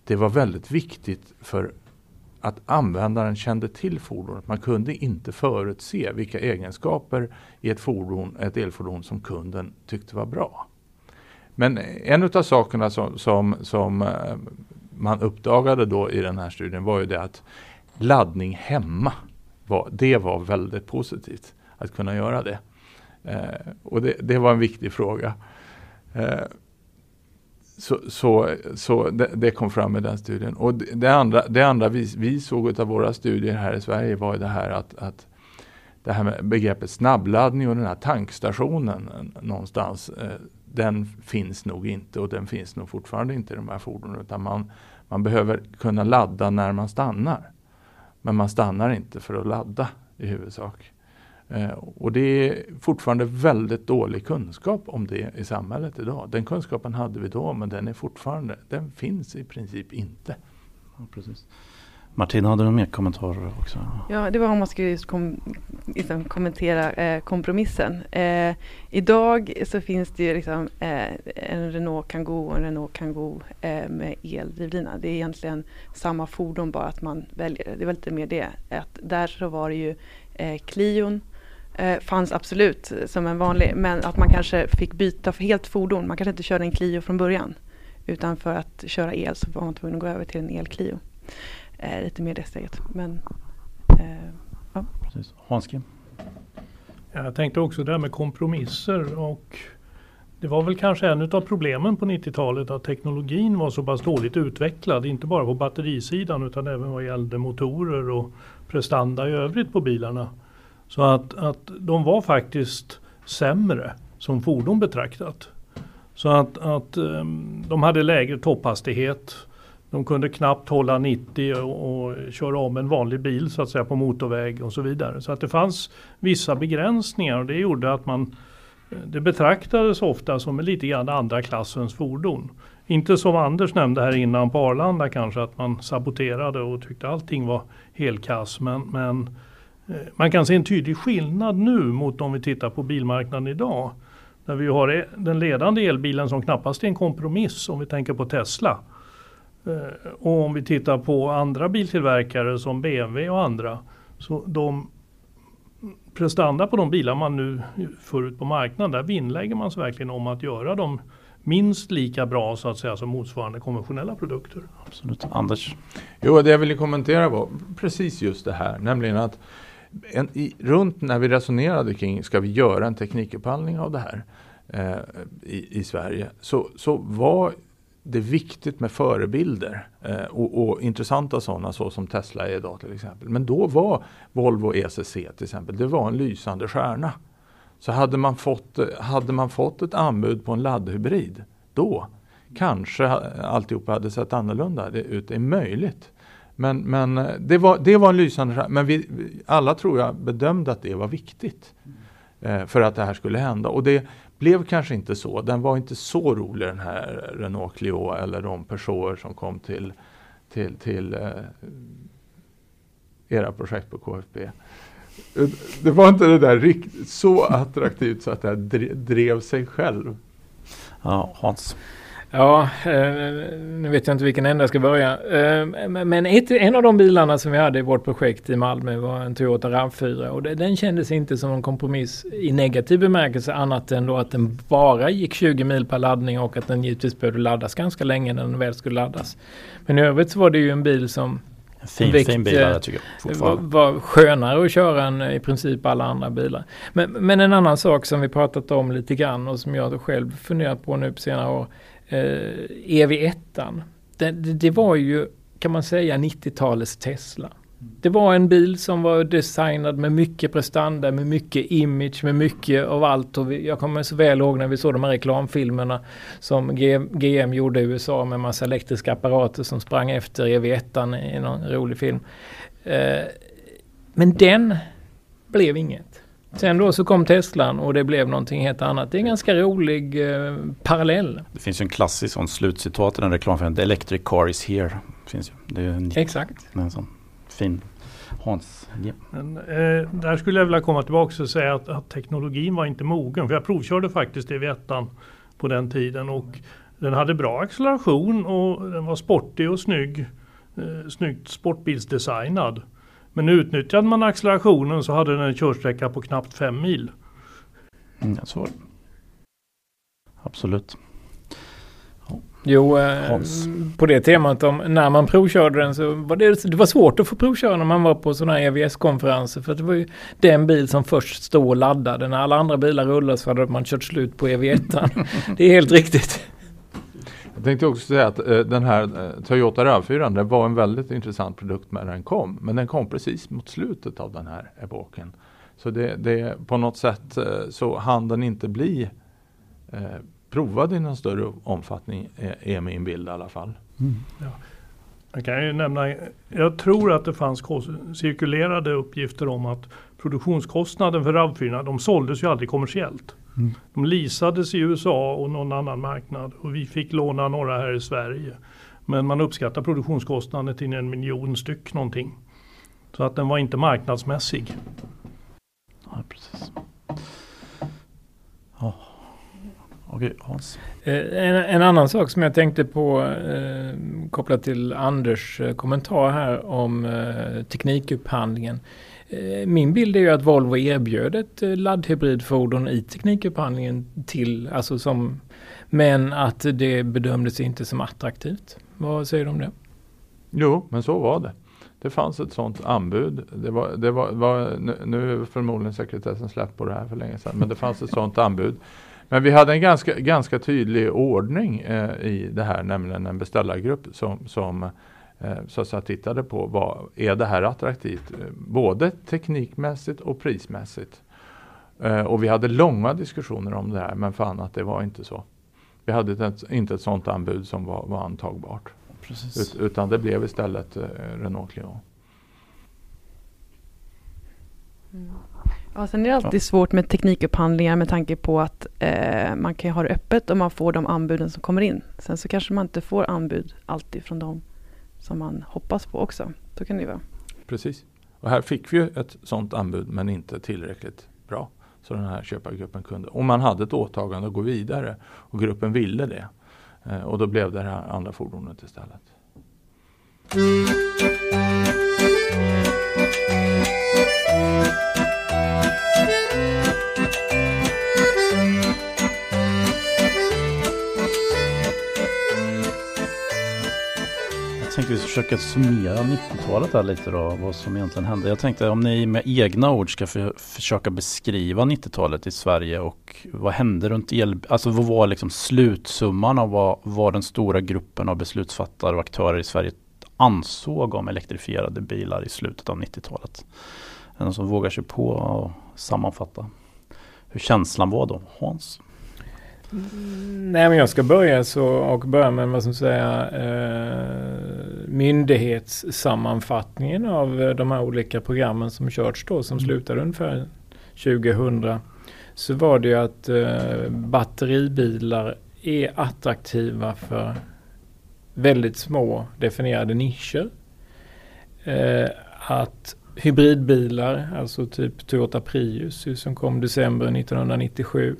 det var väldigt viktigt för att användaren kände till fordonet. Man kunde inte förutse vilka egenskaper i ett fordon, ett elfordon som kunden tyckte var bra. Men en av sakerna som, som, som eh, man uppdagade då i den här studien var ju det att laddning hemma, var, det var väldigt positivt att kunna göra det. Eh, och det, det, var en viktig fråga. Eh, så, så, så det, det, kom fram i den studien. Och det, det andra, det andra vi, vi såg av våra studier här i Sverige var det här att, att det här med begreppet snabbladdning och den här tankstationen eh, någonstans. Eh, den finns nog inte och den finns nog fortfarande inte i de här fordonen. Utan man, man behöver kunna ladda när man stannar. Men man stannar inte för att ladda i huvudsak. Eh, och det är fortfarande väldigt dålig kunskap om det i samhället idag. Den kunskapen hade vi då men den är fortfarande, den finns i princip inte. Ja, precis. Martina, hade du några mer kommentarer också? Ja, det var om man skulle just kom, liksom kommentera eh, kompromissen. Eh, idag så finns det ju liksom, eh, en Renault Kangoo och en Renault Kangoo eh, med eldrivlina. Det är egentligen samma fordon bara att man väljer. Det är väl lite mer det. Att där så var det ju eh, Clion eh, fanns absolut som en vanlig, men att man kanske fick byta för helt fordon. Man kanske inte körde en Clio från början. Utan för att köra el så var man tvungen att gå över till en el-Clio. Eh, lite mer det steget. Men, eh, ja. Precis. Hanske? Jag tänkte också det här med kompromisser och det var väl kanske en av problemen på 90-talet att teknologin var så pass dåligt utvecklad. Inte bara på batterisidan utan även vad gällde motorer och prestanda i övrigt på bilarna. Så att, att de var faktiskt sämre som fordon betraktat. Så att, att ehm, de hade lägre topphastighet. De kunde knappt hålla 90 och, och, köra om en vanlig bil så att säga på motorväg och så vidare. Så att det fanns vissa begränsningar och det gjorde att man det betraktades ofta som lite grann andra klassens fordon. Inte som Anders nämnde här innan på Arlanda kanske att man saboterade och tyckte allting var helkass. Men, men Eh, man kan se en tydlig skillnad nu mot om vi tittar på bilmarknaden idag. Där vi har e- den ledande elbilen som knappast är en kompromiss om vi tänker på Tesla. Eh, och om vi tittar på andra biltillverkare som BMW och andra. Så de prestanda på de bilar man nu får ut på marknaden, där vinnlägger man sig verkligen om att göra dem minst lika bra så att säga som motsvarande konventionella produkter. Absolut. Anders? Jo, det jag ville kommentera var precis just det här, nämligen att en, i, runt när vi resonerade kring, ska vi göra en teknikupphandling av det här eh, i, i Sverige, så, så var det är viktigt med förebilder eh, och, och, intressanta sådana så som Tesla är idag till exempel. Men då var Volvo ECC till exempel, det var en lysande stjärna. Så hade man fått, eh, hade man fått ett anbud på en laddhybrid då kanske alltihopa hade sett annorlunda ut. Det är möjligt. Men, men eh, det, var, det var en lysande. Men vi, alla tror jag bedömde att det var viktigt. Eh, för att det här skulle hända. Och det, blev kanske inte så. Den var inte så rolig den här Renault Clio eller de Peugeot som kom till, till, till eh, era projekt på KFB. Eh, det var inte det där riktigt så attraktivt så att det drev sig själv. Ja, Hans. Ja, eh, nu vet jag inte vilken ända jag ska börja. Eh, men ett, en av de bilarna som vi hade i vårt projekt i Malmö var en Toyota RAV4 och den kändes inte som en kompromiss i negativ bemärkelse annat än då att den bara gick 20 mil per laddning och att den givetvis behövde laddas ganska länge när den väl skulle laddas. Men i övrigt så var det ju en bil som fin, vikt, fin bil där, tycker jag. Var, var skönare att köra än i princip alla andra bilar. Men, men en annan sak som vi pratat om lite grann och som jag själv funderat på nu på senare år EV1. Det, det, var ju kan man säga 90-talets Tesla. Det var en bil som var designad med mycket prestanda, med mycket image, med mycket av allt. Och vi, jag kommer så väl ihåg när vi såg de här reklamfilmerna som GM gjorde i USA med massa elektriska apparater som sprang efter EV1 i någon rolig film. Eh, men den blev inget. Sen då så kom Teslan och det blev någonting helt annat. Det är en ganska rolig eh, parallell. Det finns ju en klassisk sån slutcitat i den reklamfilmen. The electric car is here. Finns ju. Det är en, Exakt. En sån fin Hans. Yeah. Men, eh, där skulle jag vilja komma tillbaka och säga att, att, teknologin var inte mogen. För jag provkörde faktiskt EV1 på den tiden och den hade bra acceleration och den var sportig och snygg. Eh, snyggt sportbilsdesignad. Men utnyttjade man accelerationen så hade den en körsträcka på knappt fem mil. Mm, så. Absolut. Jo, eh, på det temat om när man provkörde den så var det, det var svårt att få provköra när man var på sådana här EVS-konferenser. För det var ju den bil som först stod och laddade. När alla andra bilar rullade så hade man kört slut på EV1. *laughs* det är helt riktigt. Jag tänkte också säga att eh, den här eh, Toyota RAV4 det var en väldigt intressant produkt när den kom. Men den kom precis mot slutet av den här epoken. Så det, det på något sätt eh, så hann den inte bli eh, provad i någon större omfattning är, är min bild i alla fall. Mm. Ja. Jag kan ju nämna, jag tror att det fanns cirkulerade uppgifter om att produktionskostnaden för RAV4 de såldes ju aldrig kommersiellt. Mm. De leasades i USA och någon annan marknad och vi fick låna några här i Sverige. Men man uppskattar produktionskostnaden till en miljon styck någonting. Så att den var inte marknadsmässig. Ja, precis. Oh. Okej, Hans. Eh, en, en, annan sak som jag tänkte på eh, kopplat till Anders eh, kommentar här om eh, teknikupphandlingen. Eh, min bild är ju att Volvo erbjöd ett eh, laddhybridfordon i teknikupphandlingen till, alltså som, men att det bedömdes inte som attraktivt. Vad säger du om det? Jo, men så var det. Det fanns ett sådant anbud. Det var, det var, var nu är förmodligen sekretessen släppt på det här för länge sedan, men det fanns ett sådant anbud. Men vi hade en ganska, ganska tydlig ordning eh, i det här, nämligen en beställargrupp som, som Eh, så att säga tittade på vad är det här attraktivt eh, både teknikmässigt och prismässigt. Eh, och vi hade långa diskussioner om det här men fann att det var inte så. Vi hade ett, inte ett sådant anbud som var, var antagbart. Ut, utan det blev istället Renault Clio. Mm. Ja, sen är det alltid ja. svårt med teknikupphandlingar med tanke på att eh, man kan ha det öppet och man får de anbuden som kommer in. Sen så kanske man inte får anbud alltid från dem som man hoppas på också. Så kan det vara. Precis. Och här fick vi ju ett sådant anbud men inte tillräckligt bra. Så den här köpargruppen kunde. Och man hade ett åtagande att gå vidare och gruppen ville det. Eh, och då blev det här andra fordonet istället. Försöka summera 90-talet här lite då, vad som egentligen hände. Jag tänkte om ni med egna ord ska för, försöka beskriva 90-talet i Sverige och vad hände runt el, alltså vad var liksom slutsumman av vad, vad den stora gruppen av beslutsfattare och aktörer i Sverige ansåg om elektrifierade bilar i slutet av 90-talet. Är det någon som vågar sig på att sammanfatta hur känslan var då? Hans? Nej men jag ska börja så och börja med vad som säga eh, myndighetssammanfattningen av eh, de här olika programmen som körts då som mm. slutade ungefär 2000. Så var det ju att eh, batteribilar är attraktiva för väldigt små definierade nischer. Eh, att hybridbilar, alltså typ Toyota Prius som kom december 1997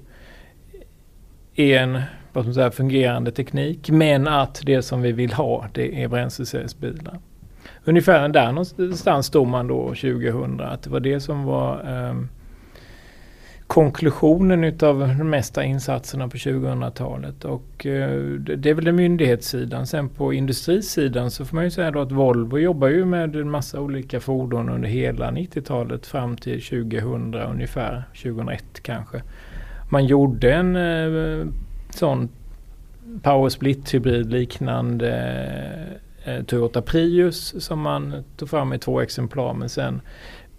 är en vad man säga, fungerande teknik. Men att det som vi vill ha det är bränslecellsbilar. Ungefär där någonstans stod man då 2000. Att det var det som var eh, konklusionen utav de mesta insatserna på 2000-talet. Och eh, det är väl den myndighetssidan. Sen på industrisidan så får man ju säga då att Volvo jobbar ju med en massa olika fordon under hela 90-talet fram till 2000 ungefär, 2001 kanske. Man gjorde en uh, sån power split hybrid liknande eh, eh, Toyota Prius som man tog fram i två exemplar men sen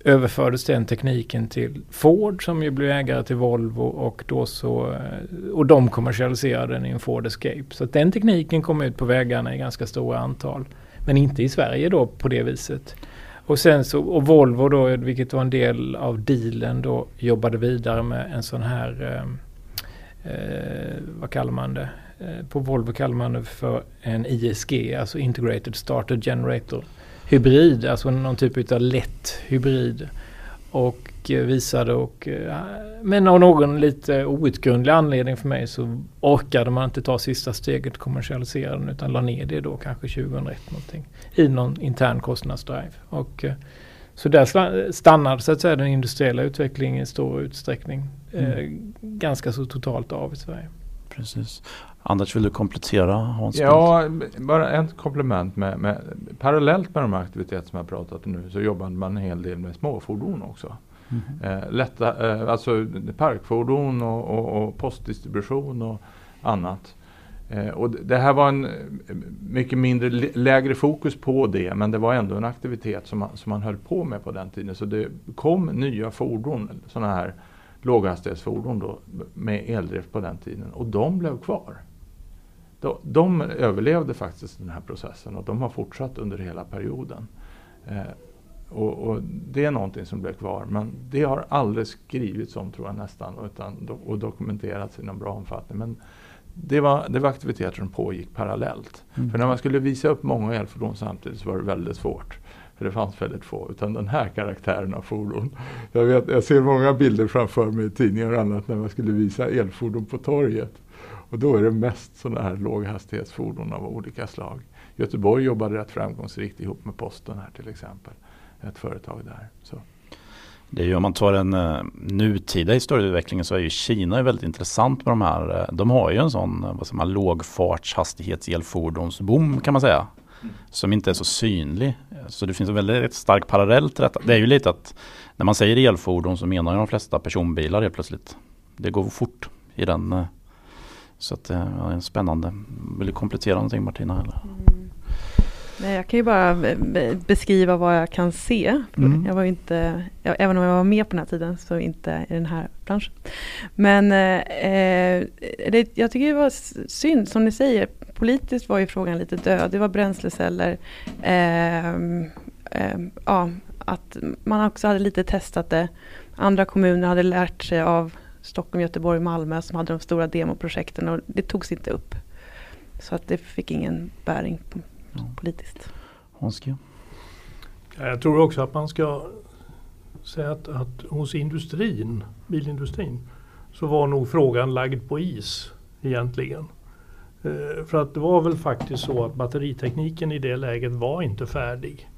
överfördes den tekniken till Ford som ju blev ägare till Volvo och då så och de kommersialiserade den i en Ford Escape. Så att den tekniken kom ut på vägarna i ganska stora antal. Men inte i Sverige då på det viset. Och sen så, och Volvo då, vilket var en del av dealen då, jobbade vidare med en sån här, eh, eh, vad kallar man det? Eh, på Volvo kallar man det för en ISG, alltså Integrated Starter Generator hybrid, alltså någon typ av lätt hybrid. Och eh, visade och eh, men av någon lite outgrundlig anledning för mig så orkade man inte ta sista steget kommersialisera den utan la ner det då kanske 2001 någonting i någon intern kostnadsdrive. Och, eh, så där stannade så att säga den industriella utvecklingen i stor utsträckning mm. eh, ganska så totalt av i Sverige. Precis. Anders, vill du komplettera Hans? Ja, bara ett komplement. Med, med, parallellt med de aktiviteter som jag pratat om nu så jobbar man en hel del med småfordon också. Mm. Eh, lätta, eh, alltså parkfordon och, och, och postdistribution och annat. Eh, och det här var en mycket mindre, lägre fokus på det men det var ändå en aktivitet som man, som man höll på med på den tiden. Så det kom nya fordon, sådana här låghastighetsfordon då, med eldrift på den tiden och de blev kvar de, de överlevde faktiskt den här processen och de har fortsatt under hela perioden. Eh, och, och, Det är någonting som blev kvar men det har aldrig skrivits om tror jag nästan utan, och dokumenterats i någon bra omfattning. Men det var, det var aktiviteter som pågick parallellt. Mm. För när man skulle visa upp många elfordon samtidigt så var det väldigt svårt. För det fanns väldigt få. Utan den här karaktären av fordon. Jag, vet, jag ser många bilder framför mig i tidningar och annat när man skulle visa elfordon på torget. Och då är det mest sådana här låghastighetsfordon av olika slag. Göteborg jobbade rätt framgångsrikt ihop med Posten här till exempel. Ett företag där. Så. Det är ju om man tar den uh, nutida historieutvecklingen så är ju Kina väldigt intressant med de här. Uh, de har ju en sån uh, vad säger man, lågfartshastighetselfordonsboom kan man säga. Mm. Som inte är så synlig. Så det finns en väldigt stark parallell till detta. Det är ju lite att när man säger elfordon så menar ju de flesta personbilar helt plötsligt. Det går fort i den uh, så att, eh, ja, det är spännande. Vill du komplettera någonting Martina? Eller? Mm. Nej, jag kan ju bara beskriva vad jag kan se. Mm. Jag var inte, jag, även om jag var med på den här tiden, så inte i den här branschen. Men eh, det, jag tycker det var synd, som ni säger. Politiskt var ju frågan lite död. Det var bränsleceller. Eh, eh, ja, att man också hade lite testat det. Andra kommuner hade lärt sig av Stockholm, Göteborg, Malmö som hade de stora demoprojekten och det togs inte upp. Så att det fick ingen bäring på, politiskt. Hanske? Jag tror också att man ska säga att, att hos industrin, bilindustrin, så var nog frågan lagd på is egentligen. Eh, för att det var väl faktiskt så att batteritekniken i det läget var inte färdig.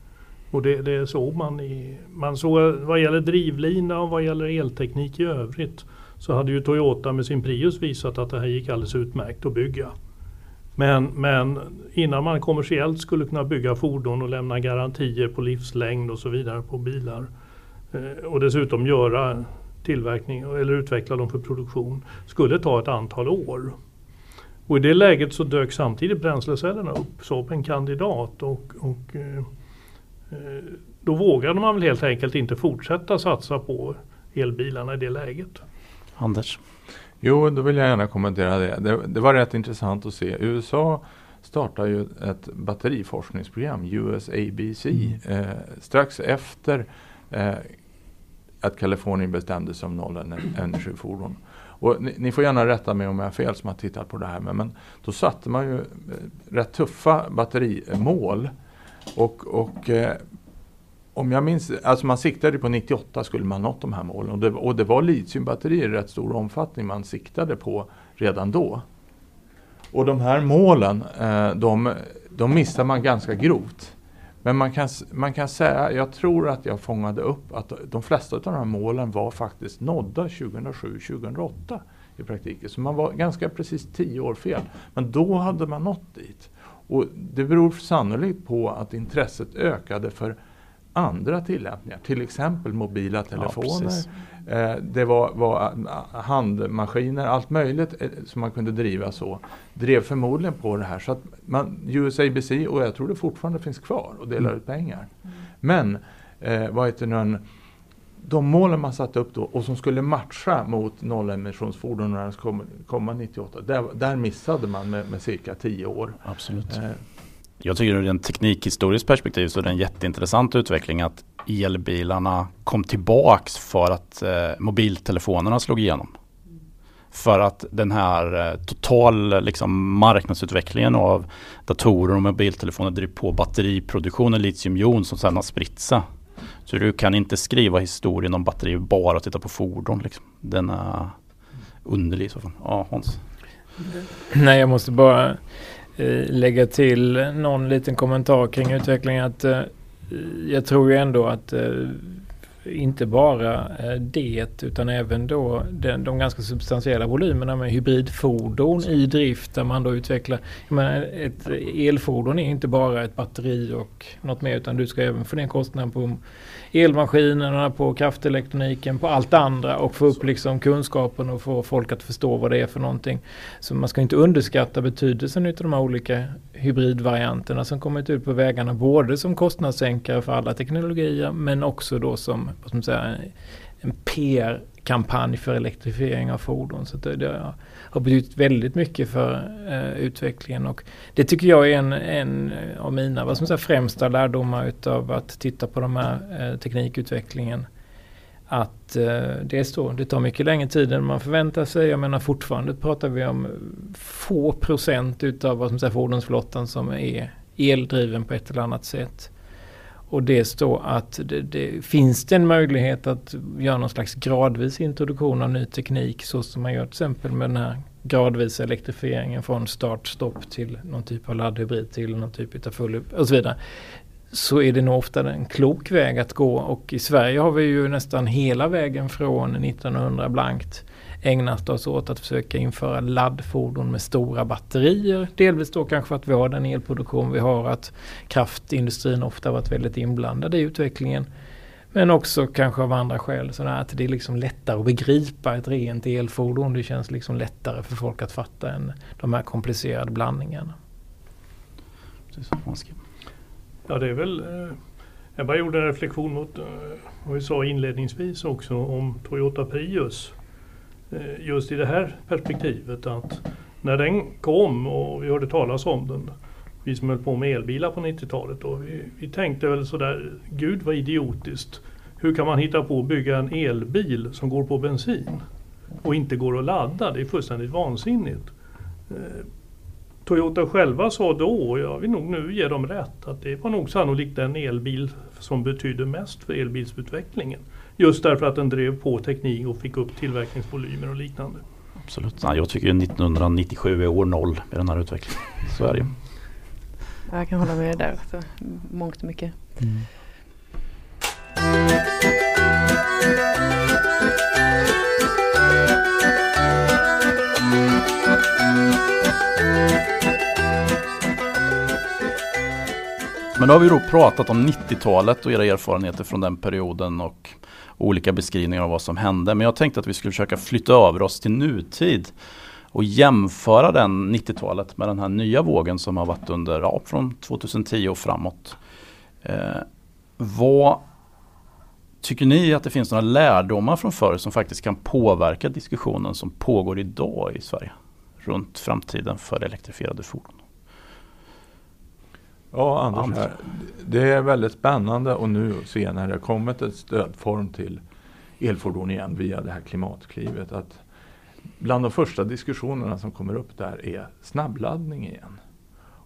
Och det, det såg man i, man såg vad gäller drivlina och vad gäller elteknik i övrigt så hade ju Toyota med sin Prius visat att det här gick alldeles utmärkt att bygga. Men, men innan man kommersiellt skulle kunna bygga fordon och lämna garantier på livslängd och så vidare på bilar eh, och dessutom göra tillverkning eller utveckla dem för produktion skulle ta ett antal år. Och i det läget så dök samtidigt bränslecellerna upp som en kandidat och, och eh, eh, då vågade man väl helt enkelt inte fortsätta satsa på elbilarna i det läget. Anders? Jo, då vill jag gärna kommentera det. Det, det var rätt intressant att se. USA startar ju ett batteriforskningsprogram, USABC, mm. eh, strax efter eh, att Kalifornien bestämde sig om nollenergifordon. Och ni, ni, får gärna rätta mig om jag har fel som har tittat på det här. Men, men då satte man ju eh, rätt tuffa batterimål. Och, och eh, om jag minns, alltså man siktade på 98 skulle man nått de här målen. Och det, och det var litiumbatterier i rätt stor omfattning man siktade på redan då. Och de här målen, eh, de, de missar man ganska grovt. Men man kan, man kan säga, jag tror att jag fångade upp att de flesta av de här målen var faktiskt nådda 2007-2008 i praktiken. Så man var ganska precis tio år fel. Men då hade man nått dit. Och det beror sannolikt på att intresset ökade för andra tillämpningar, till exempel mobila telefoner. Ja, eh, det var, var, eh, handmaskiner, allt möjligt eh, som man kunde driva så. Drev förmodligen på det här. Så att man, USABC, och jag tror det fortfarande finns kvar och delar mm. ut pengar. Mm. Men eh, vad heter det, de målen man satte upp då och som skulle matcha mot nollemissionsfordon när de kom, komma 98. Där, där missade man med, med cirka 10 år. Absolut. Eh, jag tycker ur en teknikhistoriskt perspektiv så är det en jätteintressant utveckling att elbilarna kom tillbaks för att eh, mobiltelefonerna slog igenom. För att den här eh, total liksom, marknadsutvecklingen av datorer och mobiltelefoner driver på batteriproduktionen litiumjon som sedan har spritt sig. Så du kan inte skriva historien om batteri bara och titta på fordon. Liksom. Den är underlig i så fall. Ja, Hans? Nej, jag måste bara Eh, lägga till någon liten kommentar kring utvecklingen. Att, eh, jag tror ju ändå att eh, inte bara eh, det utan även då den, de ganska substantiella volymerna med hybridfordon i drift där man då utvecklar. Jag menar, ett elfordon är inte bara ett batteri och något mer utan du ska även få ner kostnaden på elmaskinerna, på kraftelektroniken, på allt andra och få upp liksom kunskapen och få folk att förstå vad det är för någonting. Så man ska inte underskatta betydelsen av de här olika hybridvarianterna som kommit ut på vägarna. Både som kostnadssänkare för alla teknologier men också då som, vad ska man säga, en kampanj för elektrifiering av fordon. Så det, det har betytt väldigt mycket för eh, utvecklingen. Och det tycker jag är en, en av mina vad som säger, främsta lärdomar utav att titta på de här eh, teknikutvecklingen. Att eh, det, står, det tar mycket längre tid än man förväntar sig. Jag menar fortfarande pratar vi om få procent utav vad som säger, fordonsflottan som är eldriven på ett eller annat sätt. Och det står att det, det, finns det en möjlighet att göra någon slags gradvis introduktion av ny teknik så som man gör till exempel med den här gradvisa elektrifieringen från start stopp till någon typ av laddhybrid till någon typ av full och så vidare. Så är det nog ofta en klok väg att gå och i Sverige har vi ju nästan hela vägen från 1900 blankt ägnat oss åt att försöka införa laddfordon med stora batterier. Delvis då kanske för att vi har den elproduktion vi har, att kraftindustrin ofta varit väldigt inblandad i utvecklingen. Men också kanske av andra skäl, så att det är liksom lättare att begripa ett rent elfordon. Det känns liksom lättare för folk att fatta än de här komplicerade blandningarna. Ja, det är väl... Eh, jag bara gjorde en reflektion mot eh, vad vi sa inledningsvis också om Toyota Prius. Eh, just i det här perspektivet att när den kom och vi hörde talas om den, vi som höll på med elbilar på 90-talet, vi, vi tänkte väl sådär, gud vad idiotiskt. Hur kan man hitta på att bygga en elbil som går på bensin och inte går att ladda? Det är fullständigt vansinnigt. Eh, Toyota själva sa då, och jag vill nog nu ge dem rätt, att det var nog sannolikt den elbil som betydde mest för elbilsutvecklingen. Just därför att den drev på teknik och fick upp tillverkningsvolymer och liknande. Absolut. Nej, jag tycker 1997 är år noll med den här utvecklingen. Så är det Jag kan hålla med dig där också. Mångt och mycket. Mm. Men då har vi då pratat om 90-talet och era erfarenheter från den perioden och olika beskrivningar av vad som hände. Men jag tänkte att vi skulle försöka flytta över oss till nutid och jämföra den 90-talet med den här nya vågen som har varit under, ja, från 2010 och framåt. Eh, vad tycker ni att det finns några lärdomar från förr som faktiskt kan påverka diskussionen som pågår idag i Sverige runt framtiden för elektrifierade fordon? Ja, Anders här. Det är väldigt spännande och nu se när det kommit ett stödform till elfordon igen via det här klimatklivet. Att bland de första diskussionerna som kommer upp där är snabbladdning igen.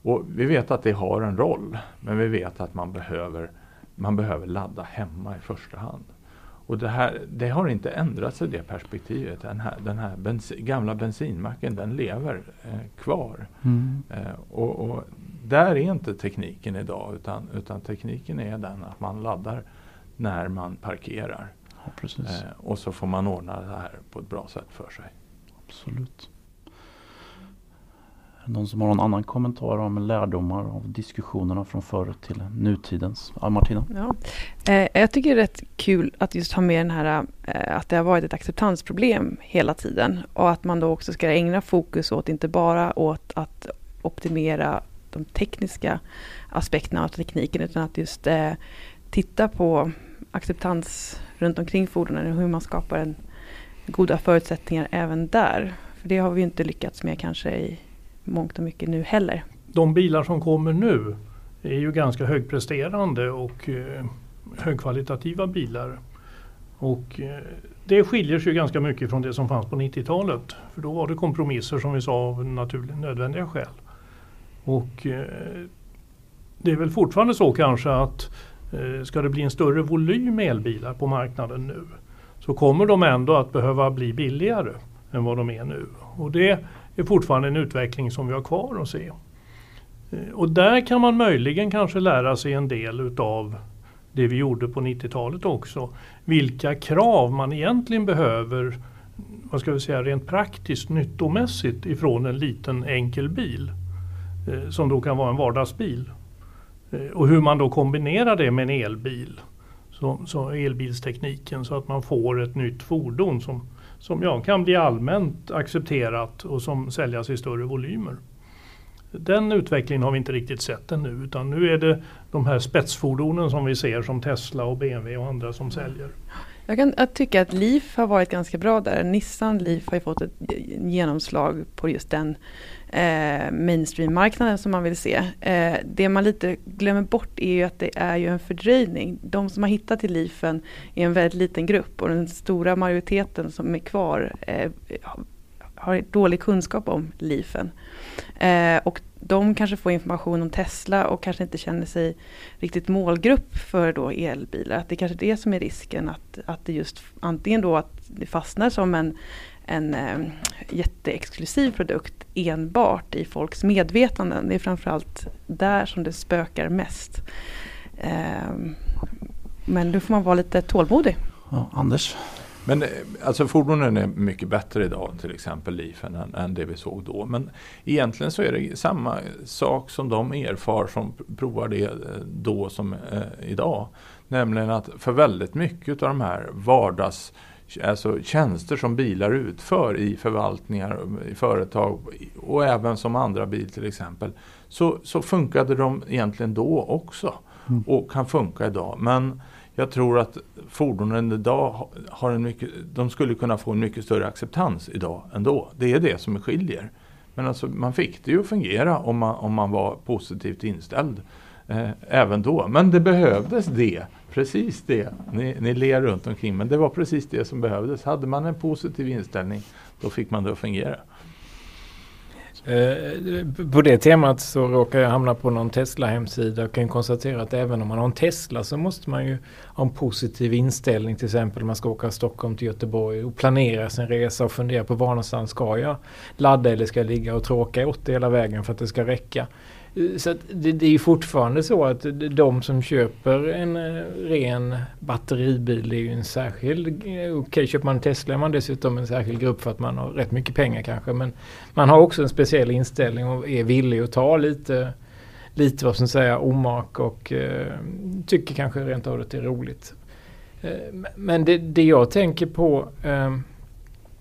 Och vi vet att det har en roll, men vi vet att man behöver, man behöver ladda hemma i första hand. Och det, här, det har inte ändrats i det perspektivet. Den här, den här bensin, gamla bensinmacken den lever eh, kvar. Mm. Eh, och, och, där är inte tekniken idag utan, utan tekniken är den att man laddar när man parkerar. Ja, eh, och så får man ordna det här på ett bra sätt för sig. Absolut. Är det någon som har någon annan kommentar om lärdomar av diskussionerna från förr till nutidens? Ja, Martina? Ja. Eh, jag tycker det är rätt kul att just ha med den här eh, att det har varit ett acceptansproblem hela tiden och att man då också ska ägna fokus åt inte bara åt att optimera de tekniska aspekterna av tekniken utan att just eh, titta på acceptans runt omkring fordonen och hur man skapar en goda förutsättningar även där. För det har vi inte lyckats med kanske i mångt och mycket nu heller. De bilar som kommer nu är ju ganska högpresterande och eh, högkvalitativa bilar. Och eh, det skiljer sig ganska mycket från det som fanns på 90-talet. För då var det kompromisser som vi sa av naturligt nödvändiga skäl. Och eh, det är väl fortfarande så kanske att eh, ska det bli en större volym elbilar på marknaden nu så kommer de ändå att behöva bli billigare än vad de är nu. Och det är fortfarande en utveckling som vi har kvar att se. Eh, och där kan man möjligen kanske lära sig en del utav det vi gjorde på 90-talet också. Vilka krav man egentligen behöver vad ska vi säga, rent praktiskt nyttomässigt ifrån en liten enkel bil. Eh, som då kan vara en vardagsbil. Eh, och hur man då kombinerar det med en elbil. Så, så elbilstekniken så att man får ett nytt fordon som, som ja, kan bli allmänt accepterat och som säljas i större volymer. Den utvecklingen har vi inte riktigt sett ännu utan nu är det de här spetsfordonen som vi ser som Tesla och BMW och andra som säljer. Jag kan jag tycka att Leaf har varit ganska bra där. Nissan Leaf har ju fått ett eh, genomslag på just den eh, mainstream-marknaden som man vill se. Eh, det man lite glömmer bort är ju att det är ju en fördröjning. De som har hittat till Leafen är en väldigt liten grupp och den stora majoriteten som är kvar eh, har dålig kunskap om Leafen. Eh, och de kanske får information om Tesla och kanske inte känner sig riktigt målgrupp för då elbilar. Att det kanske är det som är risken att, att det just antingen då att det fastnar som en, en eh, jätteexklusiv produkt enbart i folks medvetanden. Det är framförallt där som det spökar mest. Eh, men då får man vara lite tålmodig. Ja, Anders? Men eh, alltså fordonen är mycket bättre idag, till exempel Leafen, än, än, det vi såg då. Men egentligen så är det samma sak som de erfar som provar det eh, då som eh, idag. Nämligen att för väldigt mycket av de här vardags alltså tjänster som bilar utför i förvaltningar, i företag och även som andra bil till exempel. Så, så funkade de egentligen då också mm. och kan funka idag. Men jag tror att fordonen idag har en mycket, de skulle kunna få en mycket större acceptans idag ändå. Det är det som skiljer. Men alltså, man fick det ju att fungera om man, om man var positivt inställd eh, även då. Men det behövdes det, precis det. Ni, ni ler runt omkring men det var precis det som behövdes. Hade man en positiv inställning då fick man det att fungera. Eh, på det temat så råkar jag hamna på någon Tesla-hemsida och kan konstatera att även om man har en Tesla så måste man ju ha en positiv inställning till exempel om man ska åka Stockholm till Göteborg och planera sin resa och fundera på var någonstans ska jag ladda eller ska jag ligga och tråka i 80 hela vägen för att det ska räcka. Eh, så det, det, är fortfarande så att de som köper en eh, ren batteribil är ju en särskild... Eh, okej, okay, köper man en Tesla är man dessutom en särskild grupp för att man har rätt mycket pengar kanske. Men man har också en speciell inställning och är villig att ta lite, lite vad som säger omak och eh, tycker kanske rent av att det är roligt. Eh, men det, det, jag tänker på eh,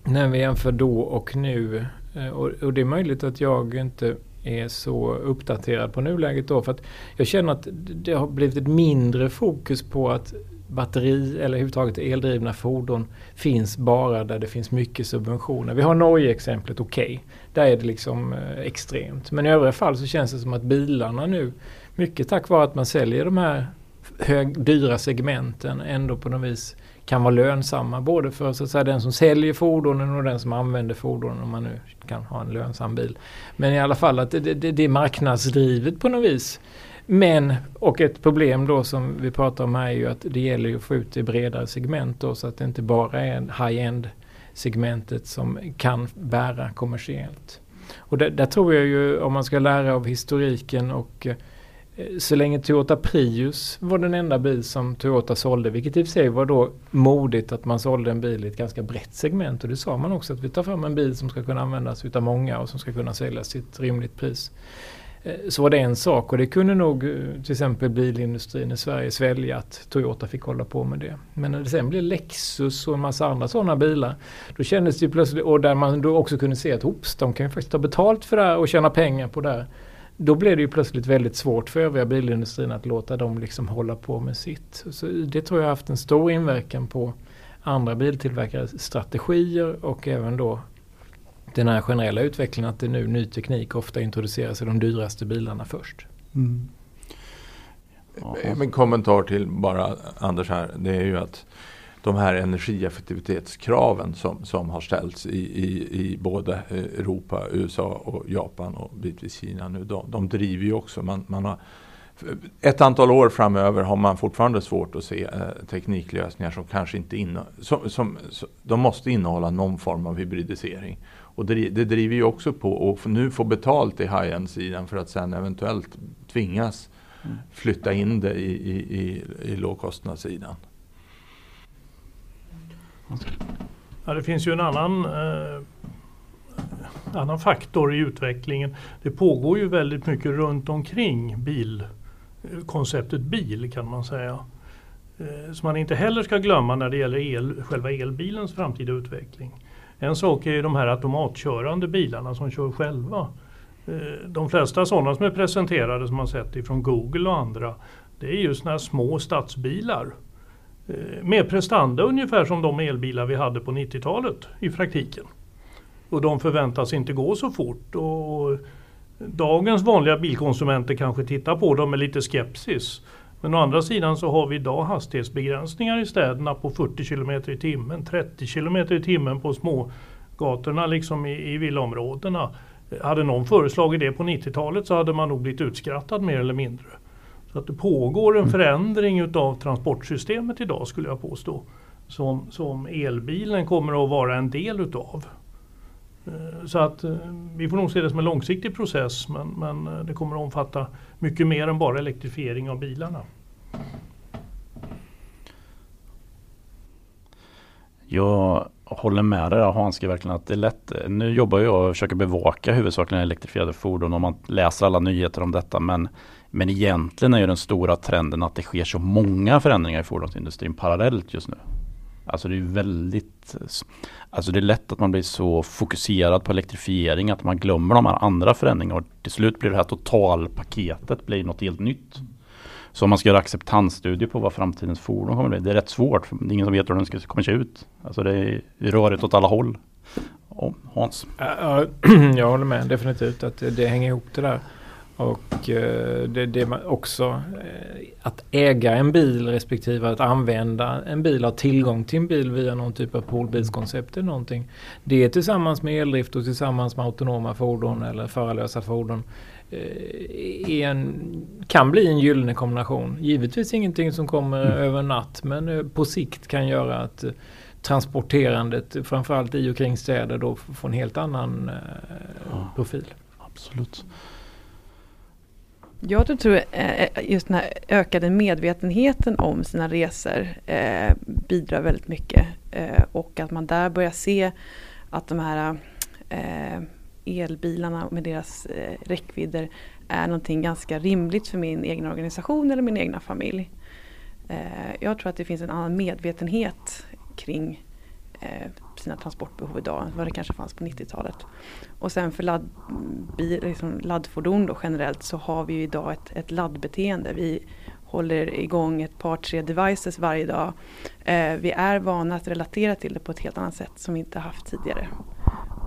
när vi jämför då och nu och, och det är möjligt att jag inte är så uppdaterad på nuläget då. För att jag känner att det har blivit ett mindre fokus på att batteri eller överhuvudtaget eldrivna fordon finns bara där det finns mycket subventioner. Vi har Norge-exemplet, okej. Okay. Där är det liksom eh, extremt. Men i övriga fall så känns det som att bilarna nu, mycket tack vare att man säljer de här hög, dyra segmenten, ändå på något vis kan vara lönsamma både för så att säga, den som säljer fordonen och den som använder fordonen om man nu kan ha en lönsam bil. Men i alla fall att det, det, det är marknadsdrivet på något vis. Men, och ett problem då som vi pratar om här är ju att det gäller att få ut det bredare segment då så att det inte bara är high-end segmentet som kan bära kommersiellt. Och där, där, tror jag ju om man ska lära av historiken och Eh, så länge Toyota Prius var den enda bil som Toyota sålde, vilket i och för sig var då modigt att man sålde en bil i ett ganska brett segment. Och det sa man också att vi tar fram en bil som ska kunna användas utav många och som ska kunna säljas till ett rimligt pris. Eh, så var det en sak och det kunde nog eh, till exempel bilindustrin i Sverige svälja att Toyota fick hålla på med det. Men när det sen blev Lexus och en massa andra sådana bilar. Då kändes det plötsligt, och där man då också kunde se att oops, de kan ju faktiskt ta betalt för det här och tjäna pengar på det här. Då blev det ju plötsligt väldigt svårt för övriga bilindustrin att låta dem liksom hålla på med sitt. Så det tror jag har haft en stor inverkan på andra biltillverkares strategier och även då den här generella utvecklingen att det nu ny teknik ofta introduceras i de dyraste bilarna först. Mm. En kommentar till bara Anders här. Det är ju att de här energieffektivitetskraven som, som har ställts i, i, i både Europa, USA och Japan och bitvis Kina nu. De, de driver ju också. Man, man har, ett antal år framöver har man fortfarande svårt att se eh, tekniklösningar som kanske inte innehåller, som, som, som, de måste innehålla någon form av hybridisering. Och det, det driver ju också på att nu få betalt i high-end-sidan för att sen eventuellt tvingas mm. flytta in det i, i, i, i lågkostnadssidan. Ja, det finns ju en annan, eh, annan faktor i utvecklingen. Det pågår ju väldigt mycket runt omkring bil, konceptet bil kan man säga. Eh, som man inte heller ska glömma när det gäller el, själva elbilens framtida utveckling. En sak är ju de här automatkörande bilarna som kör själva. Eh, de flesta sådana som är presenterade som man sett ifrån Google och andra det är ju sådana här små stadsbilar Eh, med prestanda ungefär som de elbilar vi hade på 90-talet i praktiken. Och de förväntas inte gå så fort. Och dagens vanliga bilkonsumenter kanske tittar på dem med lite skepsis. Men å andra sidan så har vi idag hastighetsbegränsningar i städerna på 40 km i timmen, 30 km i timmen på smågatorna liksom i, i villaområdena. Hade någon föreslagit det på 90-talet så hade man nog blivit utskrattad mer eller mindre. Så att det pågår en mm. förändring utav transportsystemet idag skulle jag påstå. Som, som elbilen kommer att vara en del utav. Eh, så att eh, vi får nog se det som en långsiktig process men, men eh, det kommer att omfatta mycket mer än bara elektrifiering av bilarna. Jag håller med dig Hanske verkligen att det är lätt. Nu jobbar jag och försöker bevaka huvudsakligen elektrifierade fordon och man läser alla nyheter om detta men men egentligen är ju den stora trenden att det sker så många förändringar i fordonsindustrin parallellt just nu. Alltså det är väldigt Alltså det är lätt att man blir så fokuserad på elektrifiering att man glömmer de här andra förändringarna och till slut blir det här totalpaketet blir något helt nytt. Så om man ska göra acceptansstudier på vad framtidens fordon kommer att bli, det är rätt svårt. Det är ingen som vet hur den ska, kommer se ut. Alltså det är rörigt åt alla håll. Oh, Hans? *clears throat* Jag håller med definitivt att det hänger ihop det där. Och eh, det, det är också eh, att äga en bil respektive att använda en bil, ha tillgång till en bil via någon typ av poolbilskoncept eller någonting. Det tillsammans med eldrift och tillsammans med autonoma fordon eller förarlösa fordon eh, en, kan bli en gyllene kombination. Givetvis ingenting som kommer mm. över natt men på sikt kan göra att transporterandet framförallt i och kring städer då får en helt annan ja, profil. Absolut. Jag tror eh, eh, just den här ökade medvetenheten om sina resor eh, bidrar väldigt mycket. Och att man där börjar se att de här elbilarna med deras räckvidder är någonting ganska rimligt för min egen organisation eller min egna familj. Jag tror att det finns en annan medvetenhet kring sina transportbehov idag än vad det kanske fanns på 90-talet. Och sen för ladd, bil, liksom laddfordon då generellt så har vi idag ett, ett laddbeteende. Vi håller igång ett par tre devices varje dag. Eh, vi är vana att relatera till det på ett helt annat sätt som vi inte haft tidigare.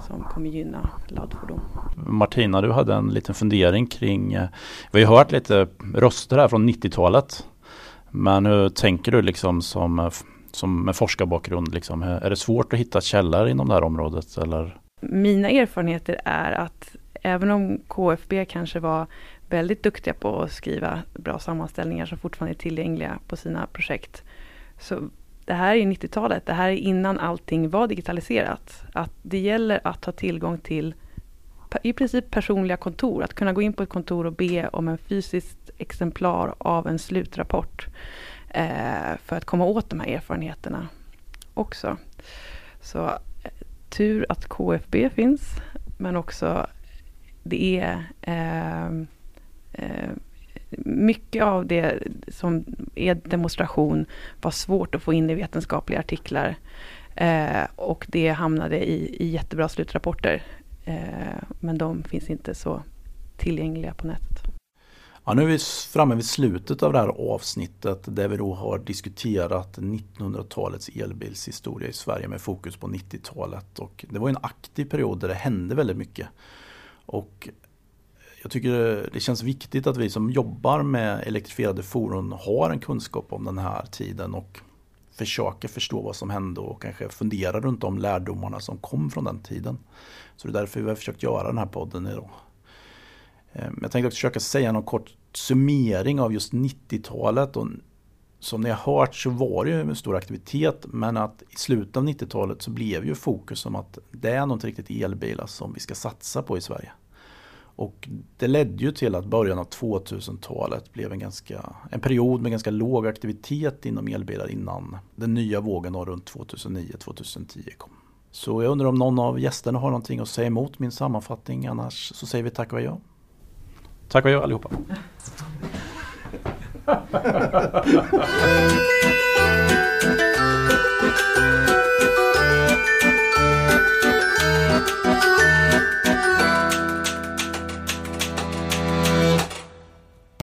Som kommer gynna laddfordon. Martina, du hade en liten fundering kring, eh, vi har hört lite röster här från 90-talet. Men hur tänker du liksom som eh, som med forskarbakgrund? Liksom, är det svårt att hitta källor inom det här området? Eller? Mina erfarenheter är att även om KFB kanske var väldigt duktiga på att skriva bra sammanställningar som fortfarande är tillgängliga på sina projekt. Så det här är 90-talet, det här är innan allting var digitaliserat. Att det gäller att ha tillgång till i princip personliga kontor, att kunna gå in på ett kontor och be om en fysiskt exemplar av en slutrapport Eh, för att komma åt de här erfarenheterna också. Så eh, tur att KFB finns, men också det är eh, eh, mycket av det som är demonstration var svårt att få in i vetenskapliga artiklar. Eh, och det hamnade i, i jättebra slutrapporter. Eh, men de finns inte så tillgängliga på nätet. Ja, nu är vi framme vid slutet av det här avsnittet där vi då har diskuterat 1900-talets elbilshistoria i Sverige med fokus på 90-talet. Och det var en aktiv period där det hände väldigt mycket. Och jag tycker det känns viktigt att vi som jobbar med elektrifierade fordon har en kunskap om den här tiden och försöker förstå vad som hände och kanske fundera runt de lärdomarna som kom från den tiden. Så det är därför vi har försökt göra den här podden idag. Ehm, jag tänkte också försöka säga någon kort summering av just 90-talet. Och som ni har hört så var det ju en stor aktivitet men att i slutet av 90-talet så blev ju fokus som att det är något riktigt elbilar som vi ska satsa på i Sverige. Och det ledde ju till att början av 2000-talet blev en, ganska, en period med ganska låg aktivitet inom elbilar innan den nya vågen runt 2009-2010 kom. Så jag undrar om någon av gästerna har någonting att säga emot min sammanfattning annars så säger vi tack och adjö. Tack och adjö allihopa. *laughs*